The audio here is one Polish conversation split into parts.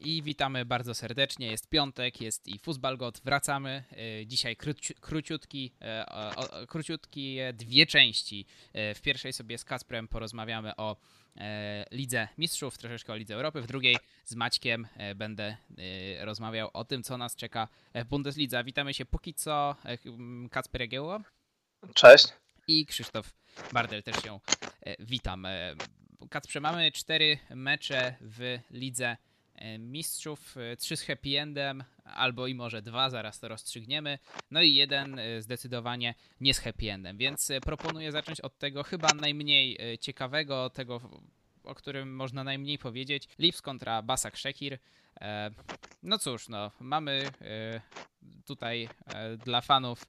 I witamy bardzo serdecznie. Jest piątek, jest i Fuzbalgot. Wracamy. E, dzisiaj króci, króciutki, e, króciutki dwie części. E, w pierwszej sobie z Kasprem porozmawiamy o Lidze Mistrzów, troszeczkę o Lidze Europy. W drugiej z Maćkiem będę rozmawiał o tym, co nas czeka w Bundeslidze. Witamy się póki co Kacper Jagiełło. Cześć. I Krzysztof Bardel też się witam. Kacprze, mamy cztery mecze w Lidze mistrzów, e, trzy z happy endem, albo i może dwa, zaraz to rozstrzygniemy, no i jeden e, zdecydowanie nie z happy endem, więc proponuję zacząć od tego chyba najmniej ciekawego, tego o którym można najmniej powiedzieć. Lips kontra Basak Shekir. No cóż, no, mamy tutaj dla fanów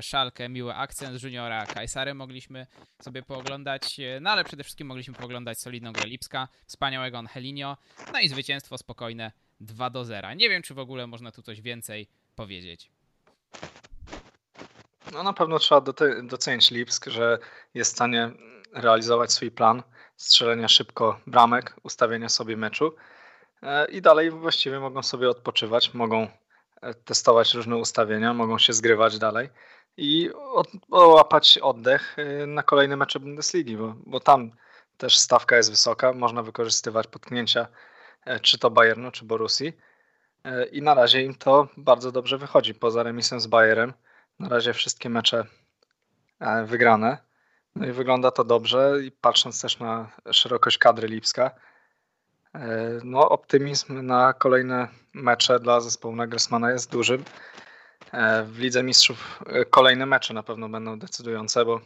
Szalkę, miły akcent juniora Kajsary mogliśmy sobie pooglądać, no ale przede wszystkim mogliśmy pooglądać solidną grę Lipska, wspaniałego Angelinio, no i zwycięstwo spokojne 2 do 0. Nie wiem, czy w ogóle można tu coś więcej powiedzieć. No na pewno trzeba docenić Lipsk, że jest w stanie realizować swój plan strzelenia szybko bramek, ustawienia sobie meczu e, i dalej właściwie mogą sobie odpoczywać, mogą e, testować różne ustawienia, mogą się zgrywać dalej i łapać oddech y, na kolejne mecze Bundesligi, bo, bo tam też stawka jest wysoka, można wykorzystywać potknięcia e, czy to Bayernu, czy Borusi e, i na razie im to bardzo dobrze wychodzi. Poza remisem z Bayerem na razie wszystkie mecze e, wygrane. No i wygląda to dobrze i patrząc też na szerokość kadry Lipska, no optymizm na kolejne mecze dla zespołu Nagelsmana jest duży. E, w Lidze Mistrzów e, kolejne mecze na pewno będą decydujące, bo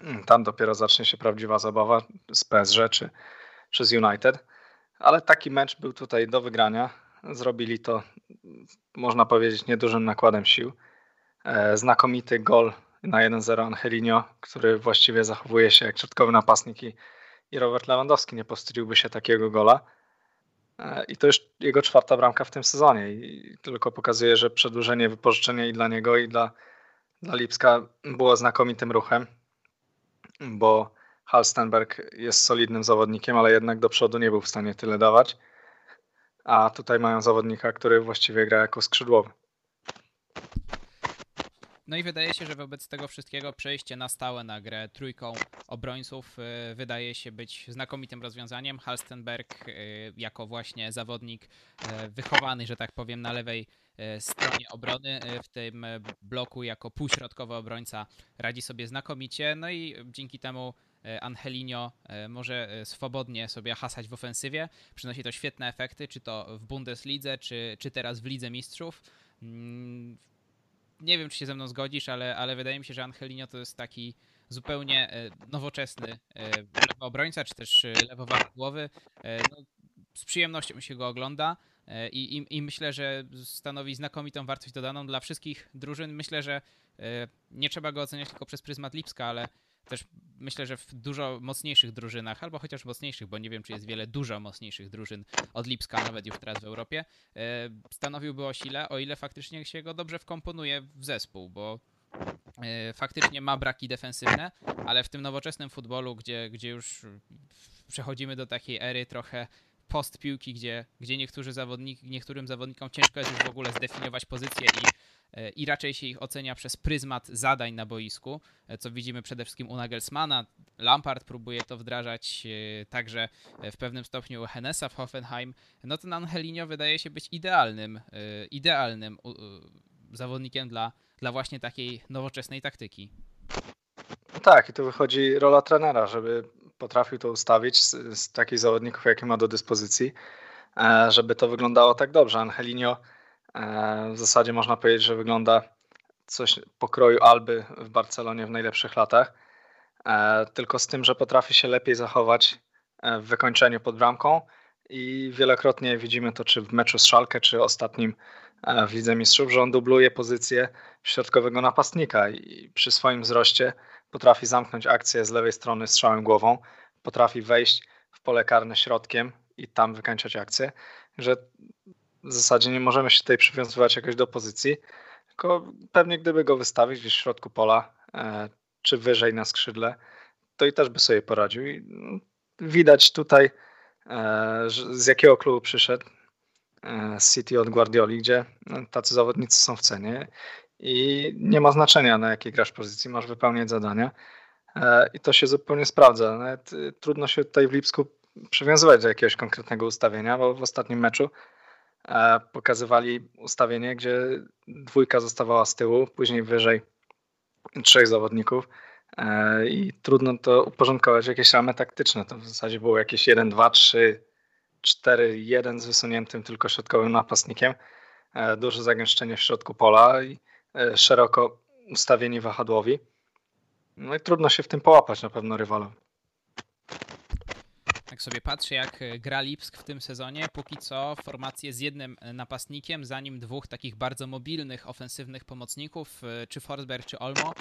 mm, tam dopiero zacznie się prawdziwa zabawa z PSG czy, czy z United. Ale taki mecz był tutaj do wygrania. Zrobili to, można powiedzieć, niedużym nakładem sił. E, znakomity gol na 1-0 Angelino, który właściwie zachowuje się jak środkowy napastnik i, i Robert Lewandowski nie powstydziłby się takiego gola. E, I to już jego czwarta bramka w tym sezonie. I tylko pokazuje, że przedłużenie wypożyczenia i dla niego, i dla, dla Lipska było znakomitym ruchem, bo Halstenberg jest solidnym zawodnikiem, ale jednak do przodu nie był w stanie tyle dawać. A tutaj mają zawodnika, który właściwie gra jako skrzydłowy. No i wydaje się, że wobec tego wszystkiego przejście na stałe na grę trójką obrońców y, wydaje się być znakomitym rozwiązaniem. Halstenberg y, jako właśnie zawodnik y, wychowany, że tak powiem, na lewej stronie obrony w tym bloku jako półśrodkowy obrońca radzi sobie znakomicie. No i dzięki temu Angelino może swobodnie sobie hasać w ofensywie. Przynosi to świetne efekty, czy to w Bundeslidze, czy, czy teraz w Lidze Mistrzów. Nie wiem, czy się ze mną zgodzisz, ale, ale wydaje mi się, że Angelino to jest taki zupełnie e, nowoczesny e, obrońca, czy też e, lewowahadłowy. No, z przyjemnością się go ogląda i, i, i myślę, że stanowi znakomitą wartość dodaną dla wszystkich drużyn. Myślę, że nie trzeba go oceniać tylko przez pryzmat Lipska, ale też myślę, że w dużo mocniejszych drużynach, albo chociaż mocniejszych, bo nie wiem, czy jest wiele dużo mocniejszych drużyn od Lipska, nawet już teraz w Europie, e, stanowiłby o sile, o ile faktycznie się go dobrze wkomponuje w zespół, bo e, faktycznie ma braki defensywne, ale w tym nowoczesnym futbolu, gdzie, gdzie już przechodzimy do takiej ery trochę post piłki, gdzie, gdzie niektórzy zawodnik, niektórym zawodnikom ciężko jest już w ogóle zdefiniować pozycję i E, i raczej się ich ocenia przez pryzmat zadań na boisku, e, co widzimy przede wszystkim u Nagelsmana. Lampard próbuje to wdrażać e, także w pewnym stopniu Hennesa w Hoffenheim. No ten Angelinio wydaje się być idealnym, idealnym zawodnikiem dla, dla właśnie takiej nowoczesnej taktyki. Tak, i tu wychodzi rola trenera, żeby potrafił to ustawić z, z takich zawodników, jakie ma do dyspozycji, żeby to wyglądało tak dobrze. Angelino E, w zasadzie można powiedzieć, że wygląda coś pokroju Alby w Barcelonie w najlepszych latach. E, tylko z tym, że potrafi się lepiej zachować e, w wykończeniu pod bramką i wielokrotnie widzimy to czy w meczu z Szalkę, czy ostatnim w Lidze Mistrzów, że on dubluje pozycję środkowego napastnika i przy swoim wzroście potrafi zamknąć akcję z lewej strony strzałem głową, potrafi wejść w pole karne środkiem i tam wykańczać akcję, że w zasadzie nie możemy się tutaj przywiązywać jakoś do pozycji, tylko pewnie gdyby go wystawić gdzieś w środku pola, e, czy wyżej na skrzydle, to i też by sobie poradził. I mm, widać tutaj, e, z jakiego klubu przyszedł. City od Guardioli, gdzie tacy zawodnicy są w cenie i nie ma znaczenia na jakiej grasz pozycji, masz wypełniać zadania i to się zupełnie sprawdza. Nawet trudno się tutaj w Lipsku przywiązywać do jakiegoś konkretnego ustawienia, bo w ostatnim meczu pokazywali ustawienie, gdzie dwójka zostawała z tyłu, później wyżej trzech zawodników e, i trudno to uporządkować w jakieś ramy taktyczne. To w zasadzie było jakieś 1, 2, 3, 4, 1 z wysuniętym tylko środkowym napastnikiem, e, duże zagęszczenie w środku pola i e, szeroko ustawieni wahadłowi. No i trudno się w tym połapać na pewno rywalom. Jak sobie patrzę, jak e, gra Lipsk w tym sezonie, póki co formację z jednym e, napastnikiem, zanim dwóch takich bardzo mobilnych, ofensywnych pomocników, e, czy Forsberg, czy Olmo.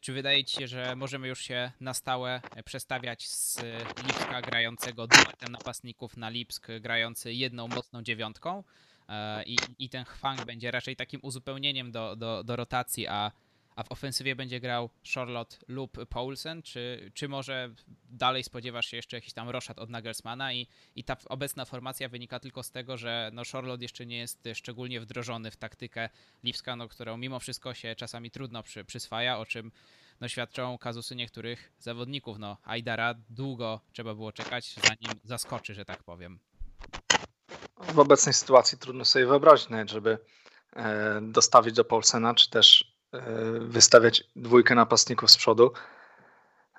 Czy wydaje ci się, że możemy już się na stałe przestawiać z Lipska grającego duetem napastników na Lipsk grający jedną mocną dziewiątką? I, i ten Hwang będzie raczej takim uzupełnieniem do, do, do rotacji, a a w ofensywie będzie grał Charlotte lub Paulsen, czy, czy może dalej spodziewasz się jeszcze jakiś tam roszad od Nagelsmana i, i ta obecna formacja wynika tylko z tego, że no Charlotte jeszcze nie jest szczególnie wdrożony w taktykę Lipska, no, którą mimo wszystko się czasami trudno przy, przyswaja, o czym no, świadczą kazusy niektórych zawodników. No, Aidara długo trzeba było czekać, zanim zaskoczy, że tak powiem. W obecnej sytuacji trudno sobie wyobrazić nawet, żeby e, dostawić do Paulsena, czy też E, wystawiać dwójkę napastników z przodu.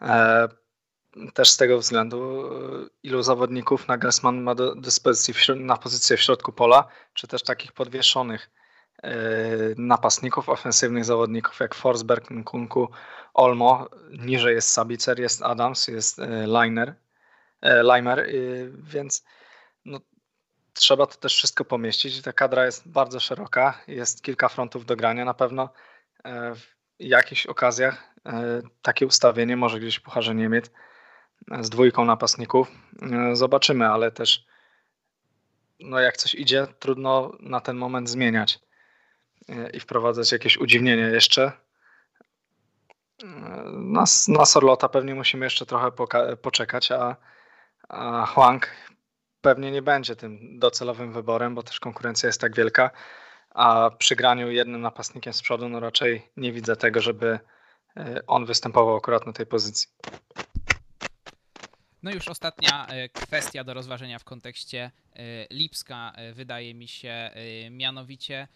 E, też z tego względu, ilu zawodników Nagelsmann ma do dyspozycji na pozycję w środku pola, czy też takich podwieszonych napastników, ofensywnych zawodników jak Forsberg, Nkunku, Olmo. Niżej jest Sabicer, jest Adams, jest Liner, Limer, więc no, trzeba to też wszystko pomieścić. Ta kadra jest bardzo szeroka, jest kilka frontów do grania na pewno. E, w jakichś okazjach e, takie ustawienie, może gdzieś w Pucharze Niemiec e, z dwójką napastników. Zobaczymy, ale też no jak coś idzie, trudno na ten moment zmieniać i wprowadzać jakieś udziwnienie jeszcze. Na, na Sorlota pewnie musimy jeszcze trochę poczekać, a, a Huang pewnie nie będzie tym docelowym wyborem, bo też konkurencja jest tak wielka a przy graniu jednym napastnikiem z przodu, no raczej nie widzę tego, żeby e, on występował akurat na tej pozycji. No już ostatnia e, kwestia do rozważenia w kontekście e, Lipska wydaje mi się mianowicie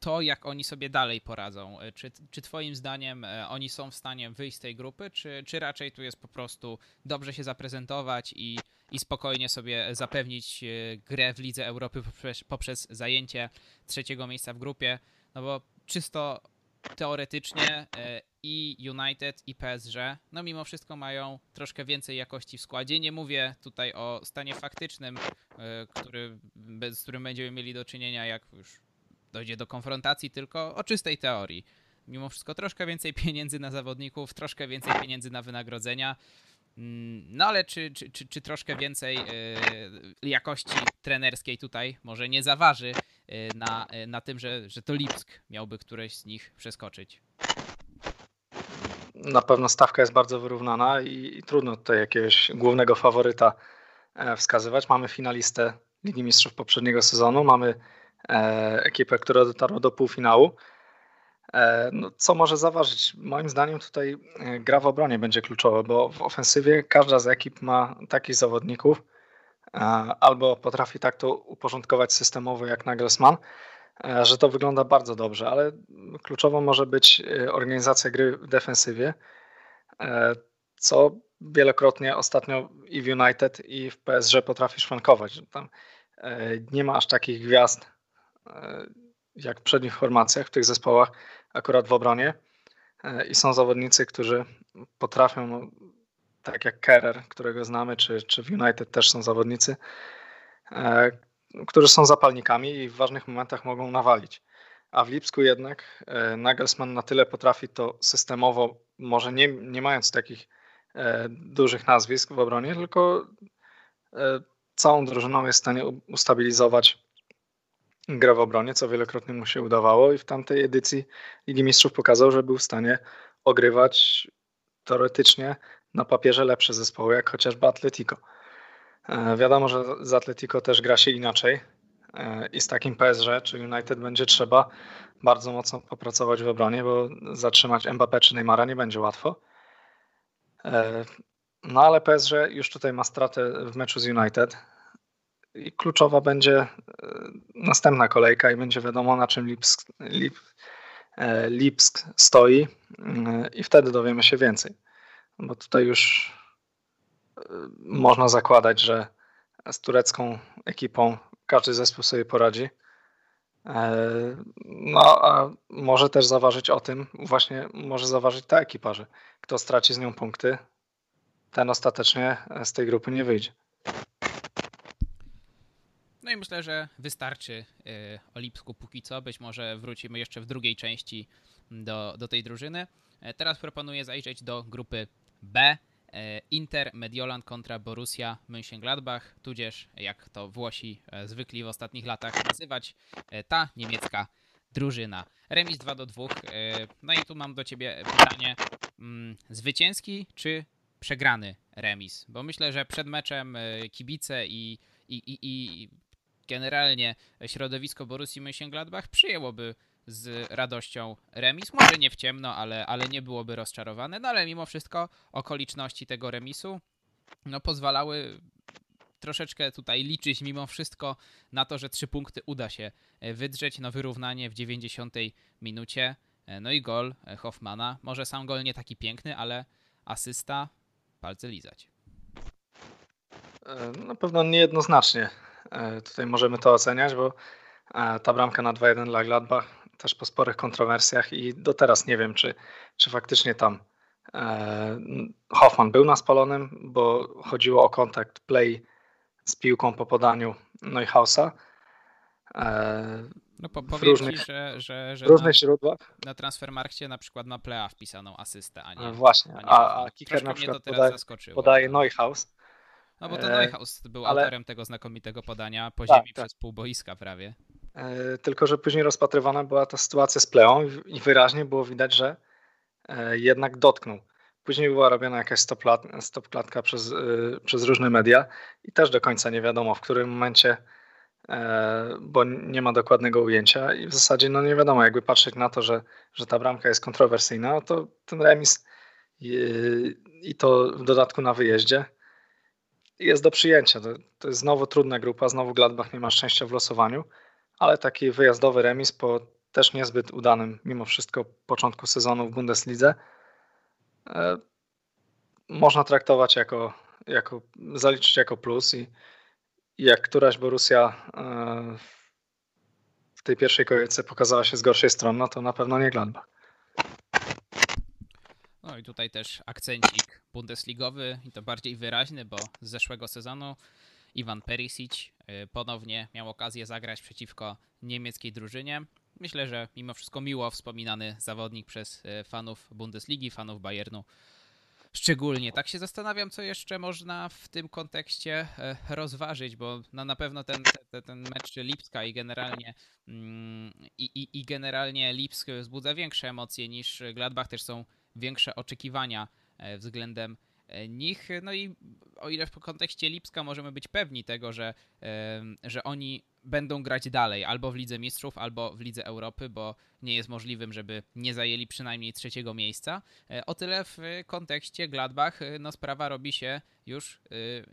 to, jak oni sobie dalej poradzą. Czy, czy Twoim zdaniem oni są w stanie wyjść z tej grupy, czy, czy raczej tu jest po prostu dobrze się zaprezentować i i spokojnie sobie zapewnić e, grę w Lidze Europy poprzez, poprzez zajęcie trzeciego miejsca w grupie. No bo czysto teoretycznie e, i United i PSG, no mimo wszystko mają troszkę więcej jakości w składzie. Nie mówię tutaj o stanie faktycznym, e, który, z którym będziemy mieli do czynienia, jak już dojdzie do konfrontacji, tylko o czystej teorii. Mimo wszystko troszkę więcej pieniędzy na zawodników, troszkę więcej pieniędzy na wynagrodzenia. Mm, no ale czy, czy, czy, czy troszkę więcej y, jakości trenerskiej tutaj może nie zaważy y, na, y, na tym, że, że to Lipsk miałby któreś z nich przeskoczyć? Na pewno stawka jest bardzo wyrównana i, trudno tutaj jakiegoś głównego faworyta e, wskazywać. Mamy finalistę Ligi Mistrzów poprzedniego sezonu, mamy e, ekipę, która dotarła do półfinału. E, no, co może zaważyć? Moim zdaniem tutaj e, gra w obronie będzie kluczowa, bo w ofensywie każda z ekip ma takich zawodników, e, albo potrafi tak to uporządkować systemowo jak Nagelsmann, że to wygląda bardzo dobrze, ale kluczową może być organizacja gry w defensywie, co wielokrotnie ostatnio i w United i w PSG potrafi szwankować. Tam nie ma aż takich gwiazd jak w przednich formacjach w tych zespołach, akurat w obronie. E, I są zawodnicy, którzy potrafią, no, tak jak Kerrer, którego znamy, czy, czy w United też są zawodnicy, e, którzy są zapalnikami i w ważnych momentach mogą nawalić. A w Lipsku jednak e, Nagelsmann na tyle potrafi to systemowo, może nie, nie mając takich dużych nazwisk w obronie, tylko całą drużyną jest w stanie ustabilizować grę w obronie, co wielokrotnie mu się udawało i w tamtej edycji Ligi Mistrzów pokazał, że był w stanie ogrywać teoretycznie na papierze lepsze zespoły, jak chociażby Atletico. E, wiadomo, że z Atletico też gra się inaczej i z takim PSG czy United będzie trzeba bardzo mocno popracować w obronie, bo zatrzymać Mbappé czy Neymara nie będzie łatwo. No ale PSG już tutaj ma stratę w meczu z United kluczowa będzie następna kolejka i będzie wiadomo na czym Lipsk, Lip, Lipsk stoi i wtedy dowiemy się więcej. Bo tutaj już można zakładać, że z turecką ekipą każdy zespół sobie poradzi. E, no, a może też zaważyć o tym, właśnie może zaważyć ta ekipa, że kto straci z nią punkty, ten ostatecznie z tej grupy nie wyjdzie. No i myślę, że wystarczy e, o Lipsku póki co. Być może wrócimy jeszcze w drugiej części do, do tej drużyny. E, teraz proponuję zajrzeć do grupy B. E, Inter Mediolan kontra Borussia Mönchengladbach, tudzież jak to Włosi zwykli w ostatnich latach nazywać, ta niemiecka drużyna. Remis 2 do 2. No i tu mam do ciebie pytanie: mm, zwycięski czy przegrany remis? Bo myślę, że przed meczem kibice i, i, i, i generalnie środowisko Borussii Mönchengladbach przyjęłoby z radością remis. Może nie w ciemno, ale, ale nie byłoby rozczarowane. No ale mimo wszystko okoliczności tego remisu no, pozwalały troszeczkę tutaj liczyć mimo wszystko na to, że trzy punkty uda się e, wydrzeć. No wyrównanie w 90 minucie. E, no i gol e, Hoffmana. Może sam gol nie taki piękny, ale asysta palce lizać. Na pewno niejednoznacznie tutaj możemy to oceniać, bo ta bramka na 2-1 dla Gladbach też po sporych kontrowersjach i do teraz nie wiem, czy, czy faktycznie tam e, Hoffman był na spalonym, bo chodziło o kontakt play z piłką po podaniu Neuhausa. E, no po, powiem różnych, ci, że, że, że różnych na, źródłach. Na Transfermarkcie na przykład ma playa wpisaną asystę, a nie. Właśnie, a, a, a kicker na przykład podaje, podaje Neuhaus. No bo to e, Neuhaus był ale... autorem tego znakomitego podania po tak, ziemi tak. przez pół boiska prawie. E, tylko że później rozpatrywana była ta sytuacja z pleą i wyraźnie było widać, że e, jednak dotknął. Później była robiona jakaś stopklatka przez, przez różne media i też do końca nie wiadomo w którym momencie, bo nie ma dokładnego ujęcia i w zasadzie no nie wiadomo, jakby patrzeć na to, że, że ta bramka jest kontrowersyjna, to ten remis i to w dodatku na wyjeździe jest do przyjęcia. To, to jest znowu trudna grupa, znowu Gladbach nie ma szczęścia w losowaniu, ale taki wyjazdowy remis po też niezbyt udanym mimo wszystko początku sezonu w Bundeslidze e, można traktować jako, jako zaliczyć jako plus i, i jak któraś Borussia e, w tej pierwszej kolejce pokazała się z gorszej strony, no to na pewno nie Gladbach. No i tutaj też akcencik bundesligowy i to bardziej wyraźny, bo z zeszłego sezonu Iwan Perisic y, ponownie miał okazję zagrać przeciwko niemieckiej drużynie. Myślę, że mimo wszystko miło wspominany zawodnik przez y, fanów Bundesligi, fanów Bayernu. Szczególnie tak się zastanawiam, co jeszcze można w tym kontekście y, rozważyć, bo no na pewno ten, ten, ten mecz Lipska i generalnie, mm, i, i, i generalnie Lipsk wzbudza większe emocje niż Gladbach, też są większe oczekiwania względem E, nich. No i o ile w kontekście Lipska możemy być pewni tego, że, że oni będą grać dalej albo w Lidze Mistrzów, albo w Lidze Europy, bo nie jest możliwym, żeby nie zajęli przynajmniej trzeciego miejsca. E, o tyle w kontekście Gladbach e, no, sprawa robi się już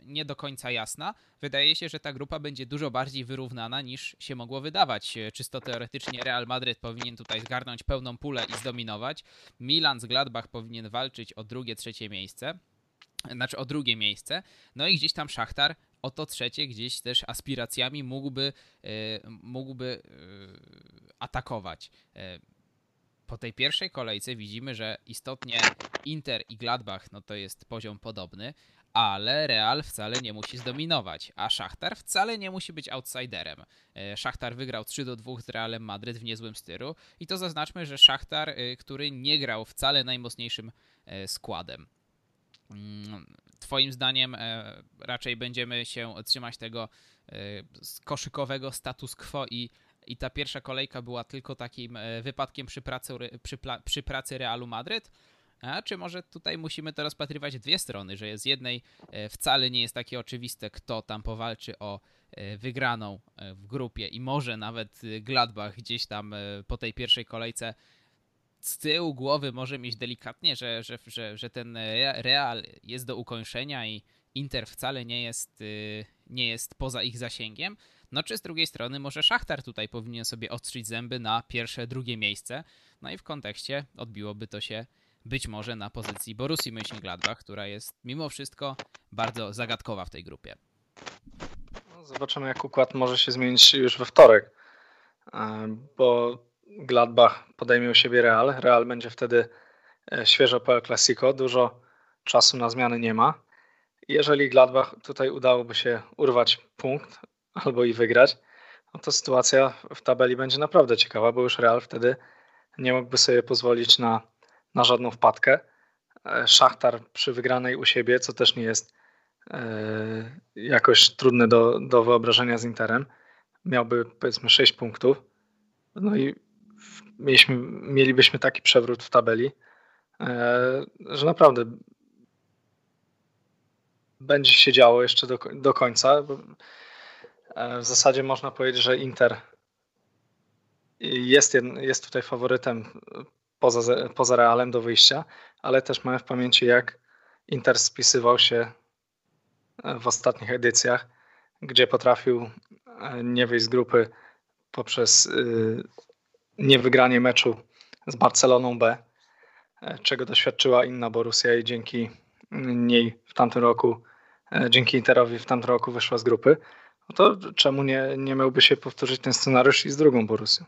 nie do końca jasna. Wydaje się, że ta grupa będzie dużo bardziej wyrównana niż się mogło wydawać. Czysto teoretycznie Real Madryt powinien tutaj zgarnąć pełną pulę i zdominować. Milan z Gladbach powinien walczyć o drugie, trzecie miejsce znaczy o drugie miejsce. No i gdzieś tam Szachtar o to trzecie gdzieś też aspiracjami mógłby, e, mógłby e, atakować. E, po tej pierwszej kolejce widzimy, że istotnie Inter i Gladbach no to jest poziom podobny, ale Real wcale nie musi zdominować, a Szachtar wcale nie musi być outsiderem. Szachtar wygrał 3 do 2 z Realem Madryt w niezłym stylu i to zaznaczmy, że Szachtar, który nie grał wcale najmocniejszym składem. Twoim zdaniem e, raczej będziemy się trzymać tego e, koszykowego status quo i, i ta pierwsza kolejka była tylko takim e, wypadkiem przy pracy, przy, przy pracy Realu Madryt? A czy może tutaj musimy to rozpatrywać dwie strony, że z jednej wcale nie jest takie oczywiste, kto tam powalczy o wygraną w grupie i może nawet Gladbach gdzieś tam po tej pierwszej kolejce z tyłu głowy może mieć delikatnie, że, że, że, że ten Real jest do ukończenia i Inter wcale nie jest, y, nie jest poza ich zasięgiem. No czy z drugiej strony może Szachtar tutaj powinien sobie ostrzyć zęby na pierwsze, drugie miejsce. No i w kontekście odbiłoby to się być może na pozycji Borussii Mönchengladbach, która jest mimo wszystko bardzo zagadkowa w tej grupie. No, zobaczymy jak układ może się zmienić już we wtorek, e, bo Gladbach podejmie u siebie Real. Real będzie wtedy e, świeżo po El Clasico, dużo czasu na zmiany nie ma. Jeżeli Gladbach tutaj udałoby się urwać punkt albo i wygrać, no to sytuacja w tabeli będzie naprawdę ciekawa, bo już Real wtedy nie mógłby sobie pozwolić na, na żadną wpadkę. E, Szachtar przy wygranej u siebie, co też nie jest e, jakoś trudne do, do wyobrażenia z Interem, miałby powiedzmy 6 punktów. No i mieliśmy, mielibyśmy taki przewrót w tabeli, e, że naprawdę będzie się działo jeszcze do, do końca. E, w zasadzie można powiedzieć, że Inter jest, jest tutaj faworytem poza, poza Realem do wyjścia, ale też mamy w pamięci, jak Inter spisywał się w ostatnich edycjach, gdzie potrafił e, nie wyjść z grupy poprzez y, niewygranie meczu z Barceloną B, e, czego doświadczyła inna Borussia i dzięki niej w tamtym roku, e, dzięki Interowi w tamtym roku wyszła z grupy, no to czemu nie, nie miałby się powtórzyć ten scenariusz i z drugą Borussią?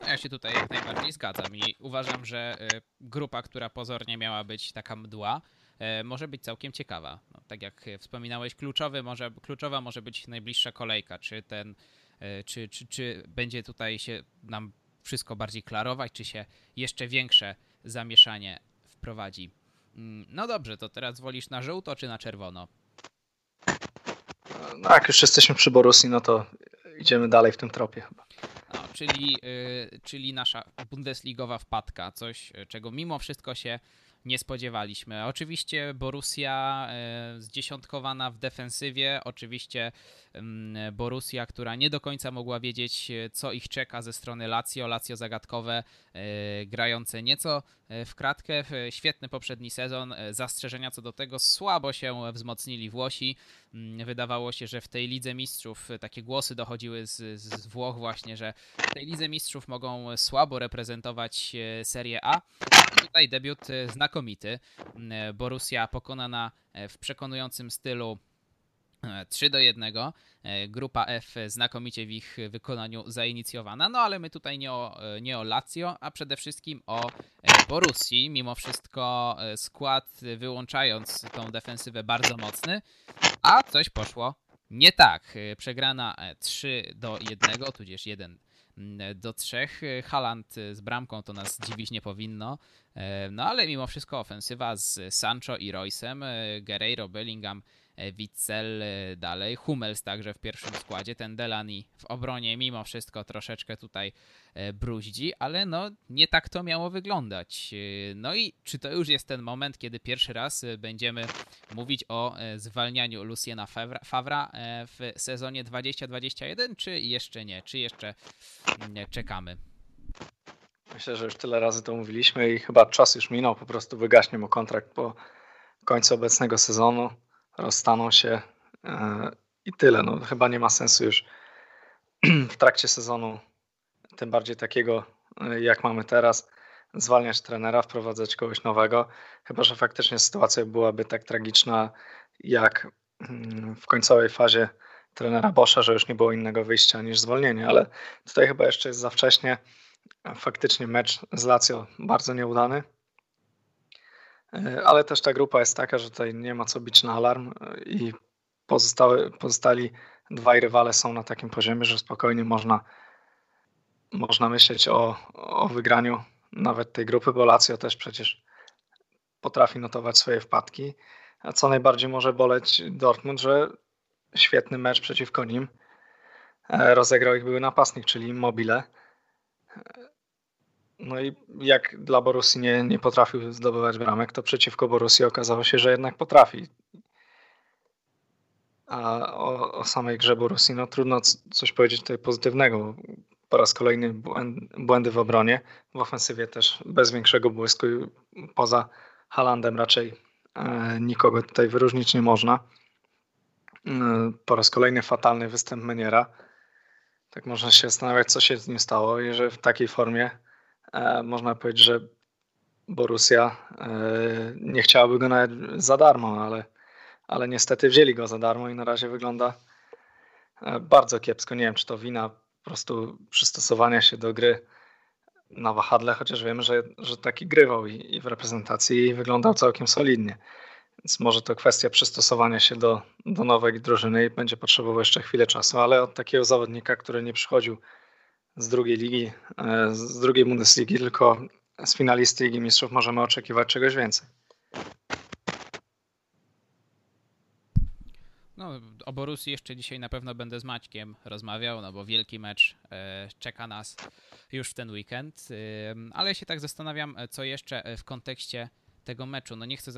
No, ja się tutaj jak najbardziej zgadzam i uważam, że e, grupa, która pozornie miała być taka mdła, może być całkiem ciekawa. No, tak jak wspominałeś, kluczowy może, kluczowa może być najbliższa kolejka, czy ten czy, czy, czy będzie tutaj się nam wszystko bardziej klarować, czy się jeszcze większe zamieszanie wprowadzi. Mm, no dobrze, to teraz wolisz na żółto czy na czerwono? No, jak już jesteśmy przy Borussii, no to idziemy dalej w tym tropie chyba. No, czyli, yy, czyli nasza Bundesligowa wpadka, coś czego mimo wszystko się nie spodziewaliśmy. Oczywiście Borussia e, zdziesiątkowana w defensywie, oczywiście mm, Borussia, która nie do końca mogła wiedzieć, e, co ich czeka ze strony Lazio. Lazio zagadkowe, e, grające nieco w kratkę. Świetny poprzedni sezon. Zastrzeżenia co do tego słabo się wzmocnili Włosi. Mm, wydawało się, że w tej Lidze Mistrzów takie głosy dochodziły z, z Włoch właśnie, że w tej Lidze Mistrzów mogą słabo reprezentować Serię A. Tutaj debiut znakomity. Mm, Borussia pokonana w przekonującym stylu 3 do 1. Grupa F znakomicie w ich wykonaniu zainicjowana. No ale my tutaj nie o, nie o Lazio, a przede wszystkim o Borussii. Mimo wszystko skład wyłączając tą defensywę bardzo mocny, a coś poszło nie tak. Przegrana 3 do 1, tudzież 1 do 3. Haland z bramką to nas dziwić nie powinno. No ale mimo wszystko ofensywa z Sancho i Roysem, Guerreiro, Bellingham E, Witzel e, dalej, Hummels także w pierwszym składzie, ten Delany w obronie mimo wszystko troszeczkę tutaj e, bruździ, ale no nie tak to miało wyglądać. No i czy to już jest ten moment, kiedy pierwszy raz będziemy mówić o zwalnianiu Luciana Favra w sezonie 2021, czy jeszcze nie? Czy jeszcze mm, czekamy? Myślę, że już tyle razy to mówiliśmy i chyba czas już minął, po prostu wygaśnie mu kontrakt po końcu obecnego sezonu rozstaną się e, i tyle. No, chyba nie ma sensu już w trakcie sezonu, tym bardziej takiego e, jak mamy teraz, zwalniać trenera, wprowadzać kogoś nowego. Chyba, że faktycznie sytuacja byłaby tak tragiczna jak mm, w końcowej fazie trenera Boscha, że już nie było innego wyjścia niż zwolnienie, ale tutaj chyba jeszcze jest za wcześnie. Faktycznie mecz z Lazio bardzo nieudany. E, ale też ta grupa jest taka, że tutaj nie ma co bić na alarm e, i pozostałe, pozostali dwaj rywale są na takim poziomie, że spokojnie można, można myśleć o, o wygraniu nawet tej grupy, bo Lazio też przecież potrafi notować swoje wpadki. A co najbardziej może boleć Dortmund, że świetny mecz przeciwko nim e, rozegrał ich były napastnik, czyli Mobile. No i jak dla Borussii nie, nie potrafił zdobywać bramek, to przeciwko Borussii okazało się, że jednak potrafi. A o, o samej grze Borussii, no trudno coś powiedzieć tutaj pozytywnego. Po raz kolejny błędy w obronie, w ofensywie też bez większego błysku. Poza Halandem raczej e, nikogo tutaj wyróżnić nie można. E, po raz kolejny fatalny występ Meniera. Tak można się zastanawiać, co się z nim stało i że w takiej formie można powiedzieć, że Borussia nie chciałaby go nawet za darmo, ale ale niestety wzięli go za darmo i na razie wygląda e, bardzo kiepsko. Nie wiem, czy to wina po prostu przystosowania się do gry na wahadle, chociaż wiem, że, że taki grywał i, i w reprezentacji i wyglądał całkiem solidnie. Więc może to kwestia przystosowania się do, do nowej drużyny i będzie potrzebował jeszcze chwilę czasu, ale od takiego zawodnika, który nie przychodził z drugiej ligi, e, z drugiej Bundesligi, tylko z finalisty Ligi Mistrzów możemy oczekiwać czegoś więcej. No, o Borussii jeszcze dzisiaj na pewno będę z Maćkiem rozmawiał, no bo wielki mecz e, czeka nas już w ten weekend. E, ale się tak zastanawiam, co jeszcze w kontekście tego meczu. No nie chcę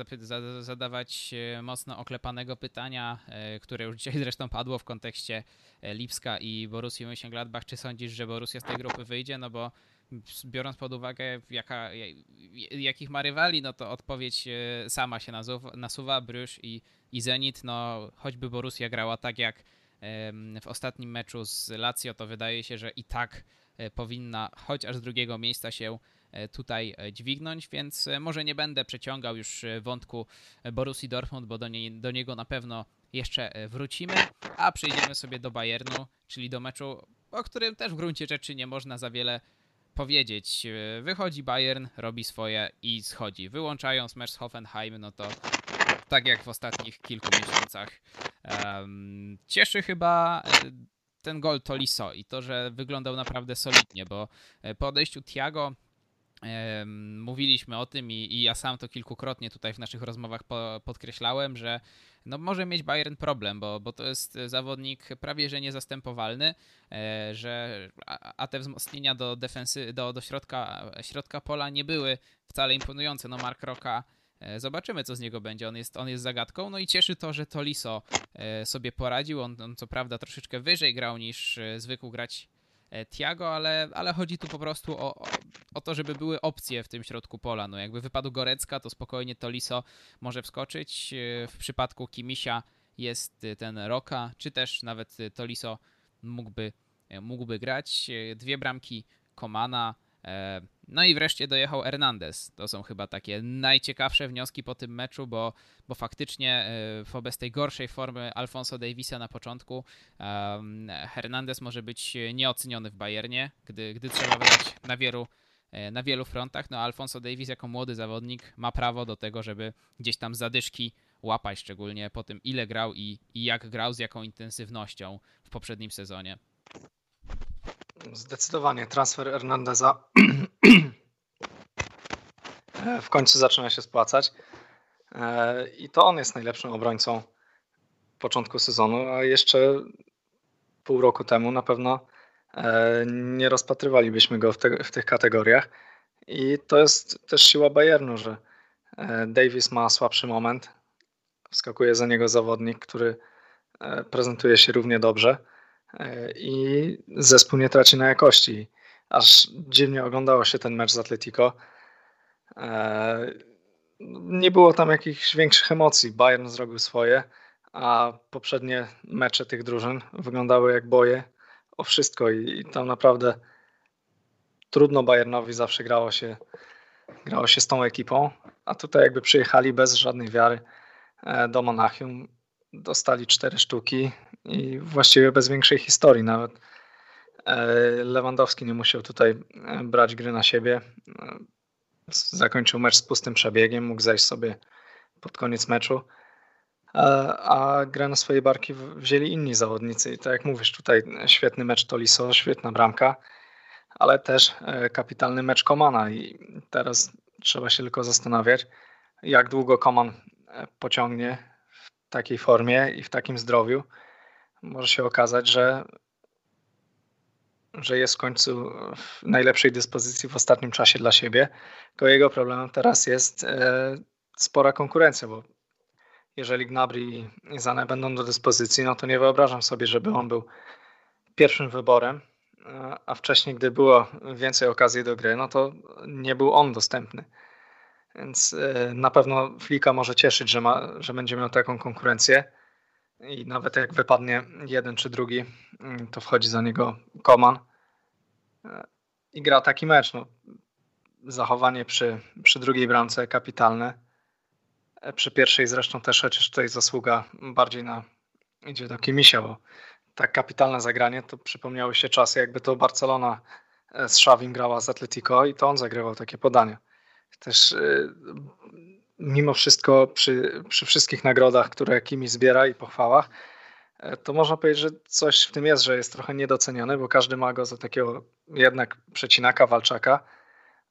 zadawać e, mocno oklepanego pytania, e, które już dzisiaj zresztą padło w kontekście Lipska i Borussii Mönchengladbach. Czy sądzisz, że Borussia z tej grupy wyjdzie? No bo biorąc pod uwagę, jaka, jakich ma rywali, no to odpowiedź e, sama się nasuwa, nasuwa i, i Zenit. No, choćby Borussia grała tak jak w ostatnim meczu z Lazio, to wydaje się, że i tak e, powinna chociaż z drugiego miejsca się e, tutaj dźwignąć, więc może nie będę przeciągał już wątku Borussii Dortmund, bo do, nie, do niego na pewno jeszcze wrócimy, a przejdziemy sobie do Bayernu, czyli do meczu, o którym też w gruncie rzeczy nie można za wiele powiedzieć. E, wychodzi Bayern, robi swoje i schodzi. Wyłączając mecz z Hoffenheim, no to tak jak w ostatnich kilku miesiącach. Um, cieszy chyba e, ten gol Toliso i to, że wyglądał naprawdę solidnie, bo e, po odejściu Thiago um, mówiliśmy o tym i, i, ja sam to kilkukrotnie tutaj w naszych rozmowach po, podkreślałem, że no może mieć Bayern problem, bo, bo to jest zawodnik prawie że niezastępowalny, e, że, a, te wzmocnienia do defensy, do, do środka, środka pola nie były wcale imponujące. No Mark Rocka e, Zobaczymy, co z niego będzie. On jest, on jest zagadką. No i cieszy to, że Toliso e, sobie poradził. On, on co prawda troszeczkę wyżej grał niż zwykł grać Tiago, ale, ale chodzi tu po prostu o, o to, żeby były opcje w tym środku pola. No jakby wypadł Gorecka, to spokojnie Toliso może wskoczyć. E, w przypadku Kimisia jest ten Roka, czy też nawet Toliso mógłby, mógłby grać. E, dwie bramki Komana, E, no i wreszcie dojechał Hernandez. To są chyba takie najciekawsze wnioski po tym meczu, bo, bo faktycznie e, wobec tej gorszej formy Alfonso Davisa na początku Hernandez może być nieoceniony w Bayernie, gdy, gdy trzeba wydać na wielu, e, na wielu frontach. No Alfonso Davis jako młody zawodnik ma prawo do tego, żeby gdzieś tam zadyszki łapać, szczególnie po tym ile grał i, i jak grał, z jaką intensywnością w poprzednim sezonie. Zdecydowanie transfer Hernandeza w końcu zaczyna się spłacać. E, I to on jest najlepszym obrońcą początku sezonu, a jeszcze pół roku temu na pewno e, nie rozpatrywalibyśmy go w, te, w tych kategoriach. I to jest też siła Bayernu, że e, Davis ma słabszy moment. Wskakuje za niego zawodnik, który prezentuje się równie dobrze i zespół nie traci na jakości. Aż dziwnie oglądało się ten mecz z Atletico. E, nie było tam jakichś większych emocji. Bayern zrobił swoje, a poprzednie mecze tych drużyn wyglądały jak boje o wszystko i tam naprawdę trudno Bayernowi zawsze grało się, grało się z tą ekipą, a tutaj jakby przyjechali bez żadnej wiary e, do Monachium, dostali cztery sztuki, i właściwie bez większej historii nawet. E, Lewandowski nie musiał tutaj e, brać gry na siebie. E, zakończył mecz z pustym przebiegiem, mógł zejść sobie pod koniec meczu. A grę na swoje barki wzięli inni zawodnicy. I tak jak mówisz, tutaj świetny mecz Toliso, świetna bramka, ale też kapitalny mecz Komana. I teraz trzeba się tylko zastanawiać, jak długo Koman pociągnie takiej formie i w takim zdrowiu może się okazać, że że jest w końcu w najlepszej dyspozycji w ostatnim czasie dla siebie. Tylko jego problemem teraz jest e, spora konkurencja, bo jeżeli Gnabry i Zane będą do dyspozycji, no to nie wyobrażam sobie, żeby on był pierwszym wyborem, e, a wcześniej, gdy było więcej okazji do gry, no to nie był on dostępny. Więc e, na pewno Flika może cieszyć, że, ma, że będzie miał taką konkurencję i nawet jak wypadnie jeden czy drugi, mm, to wchodzi za niego Koman e, i gra taki mecz. No, zachowanie przy, przy drugiej bramce kapitalne. E, przy pierwszej zresztą też, chociaż tutaj zasługa bardziej na idzie do Kimisia, bo tak kapitalne zagranie to przypomniały się czasy, jakby to Barcelona z Szawim grała z Atletico i to on zagrywał takie podania. Też mimo wszystko przy, przy wszystkich nagrodach, które Kimi zbiera i pochwałach, e, to można powiedzieć, że coś w tym jest, że jest trochę niedoceniony, bo każdy ma go za takiego jednak przecinaka, walczaka,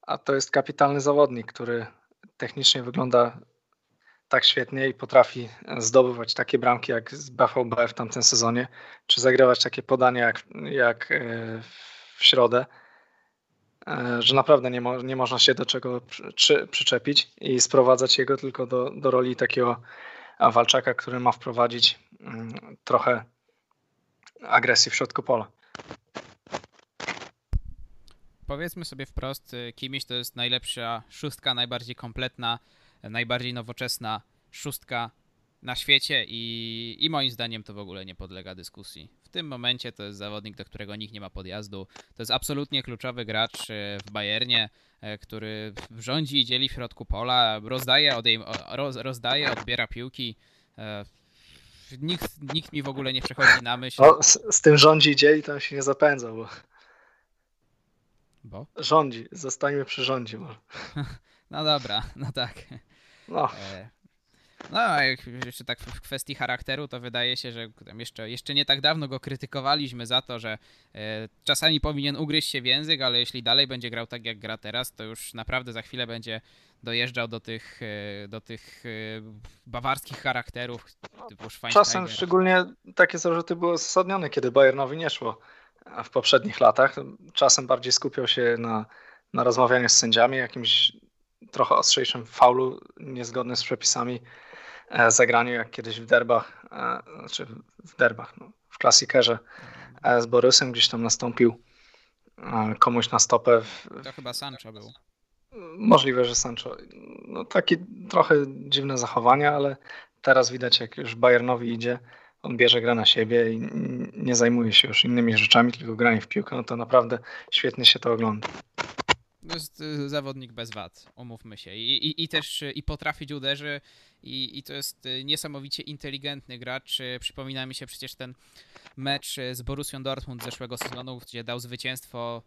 a to jest kapitalny zawodnik, który technicznie wygląda tak świetnie i potrafi zdobywać takie bramki jak z BVB w tamtym sezonie, czy zagrywać takie podania jak, jak e, w środę. E, że naprawdę nie, mo nie można się do czego przy, przyczepić i sprowadzać jego tylko do, do roli takiego walczaka, który ma wprowadzić mm, trochę agresji w środku pola. Powiedzmy sobie wprost, y, Kimiś to jest najlepsza szóstka, najbardziej kompletna, najbardziej nowoczesna szóstka na świecie i, i moim zdaniem to w ogóle nie podlega dyskusji. W tym momencie to jest zawodnik, do którego nikt nie ma podjazdu. To jest absolutnie kluczowy gracz e, w Bayernie, e, który rządzi i dzieli w środku pola, rozdaje, odejm, roz, rozdaje odbiera piłki. E, nikt, nikt mi w ogóle nie przechodzi na myśl. No, z, z, tym rządzi i dzieli, to się nie zapędza, bo... Bo? Rządzi, zostańmy przy rządzie. Może. No dobra, no tak. No. No, a jak jeszcze tak w kwestii charakteru, to wydaje się, że jeszcze, jeszcze nie tak dawno go krytykowaliśmy za to, że e, czasami powinien ugryźć się w język, ale jeśli dalej będzie grał tak, jak gra teraz, to już naprawdę za chwilę będzie dojeżdżał do tych, e, do tych e, bawarskich charakterów Czasem szczególnie takie zarzuty były uzasadnione, kiedy Bayernowi nie szło w poprzednich latach. Czasem bardziej skupiał się na, na rozmawianiu z sędziami, jakimś trochę ostrzejszym faulu niezgodnym z przepisami zagraniu, jak kiedyś w derbach, e, znaczy w derbach, no, w klasikerze e, z Borysem gdzieś tam nastąpił komuś na stopę. W... To chyba Sancho był. Możliwe, że Sancho. No, takie trochę dziwne zachowania, ale teraz widać, jak już Bayernowi idzie, on bierze grę na siebie i nie zajmuje się już innymi rzeczami, tylko granie w piłkę, no to naprawdę świetnie się to ogląda. Jest y, zawodnik bez wad, umówmy się. I, i, i też y, i potrafić uderzy, i, i to jest y, niesamowicie inteligentny gracz. Przypomina mi się przecież ten mecz z Borussią Dortmund z zeszłego sezonu, gdzie dał zwycięstwo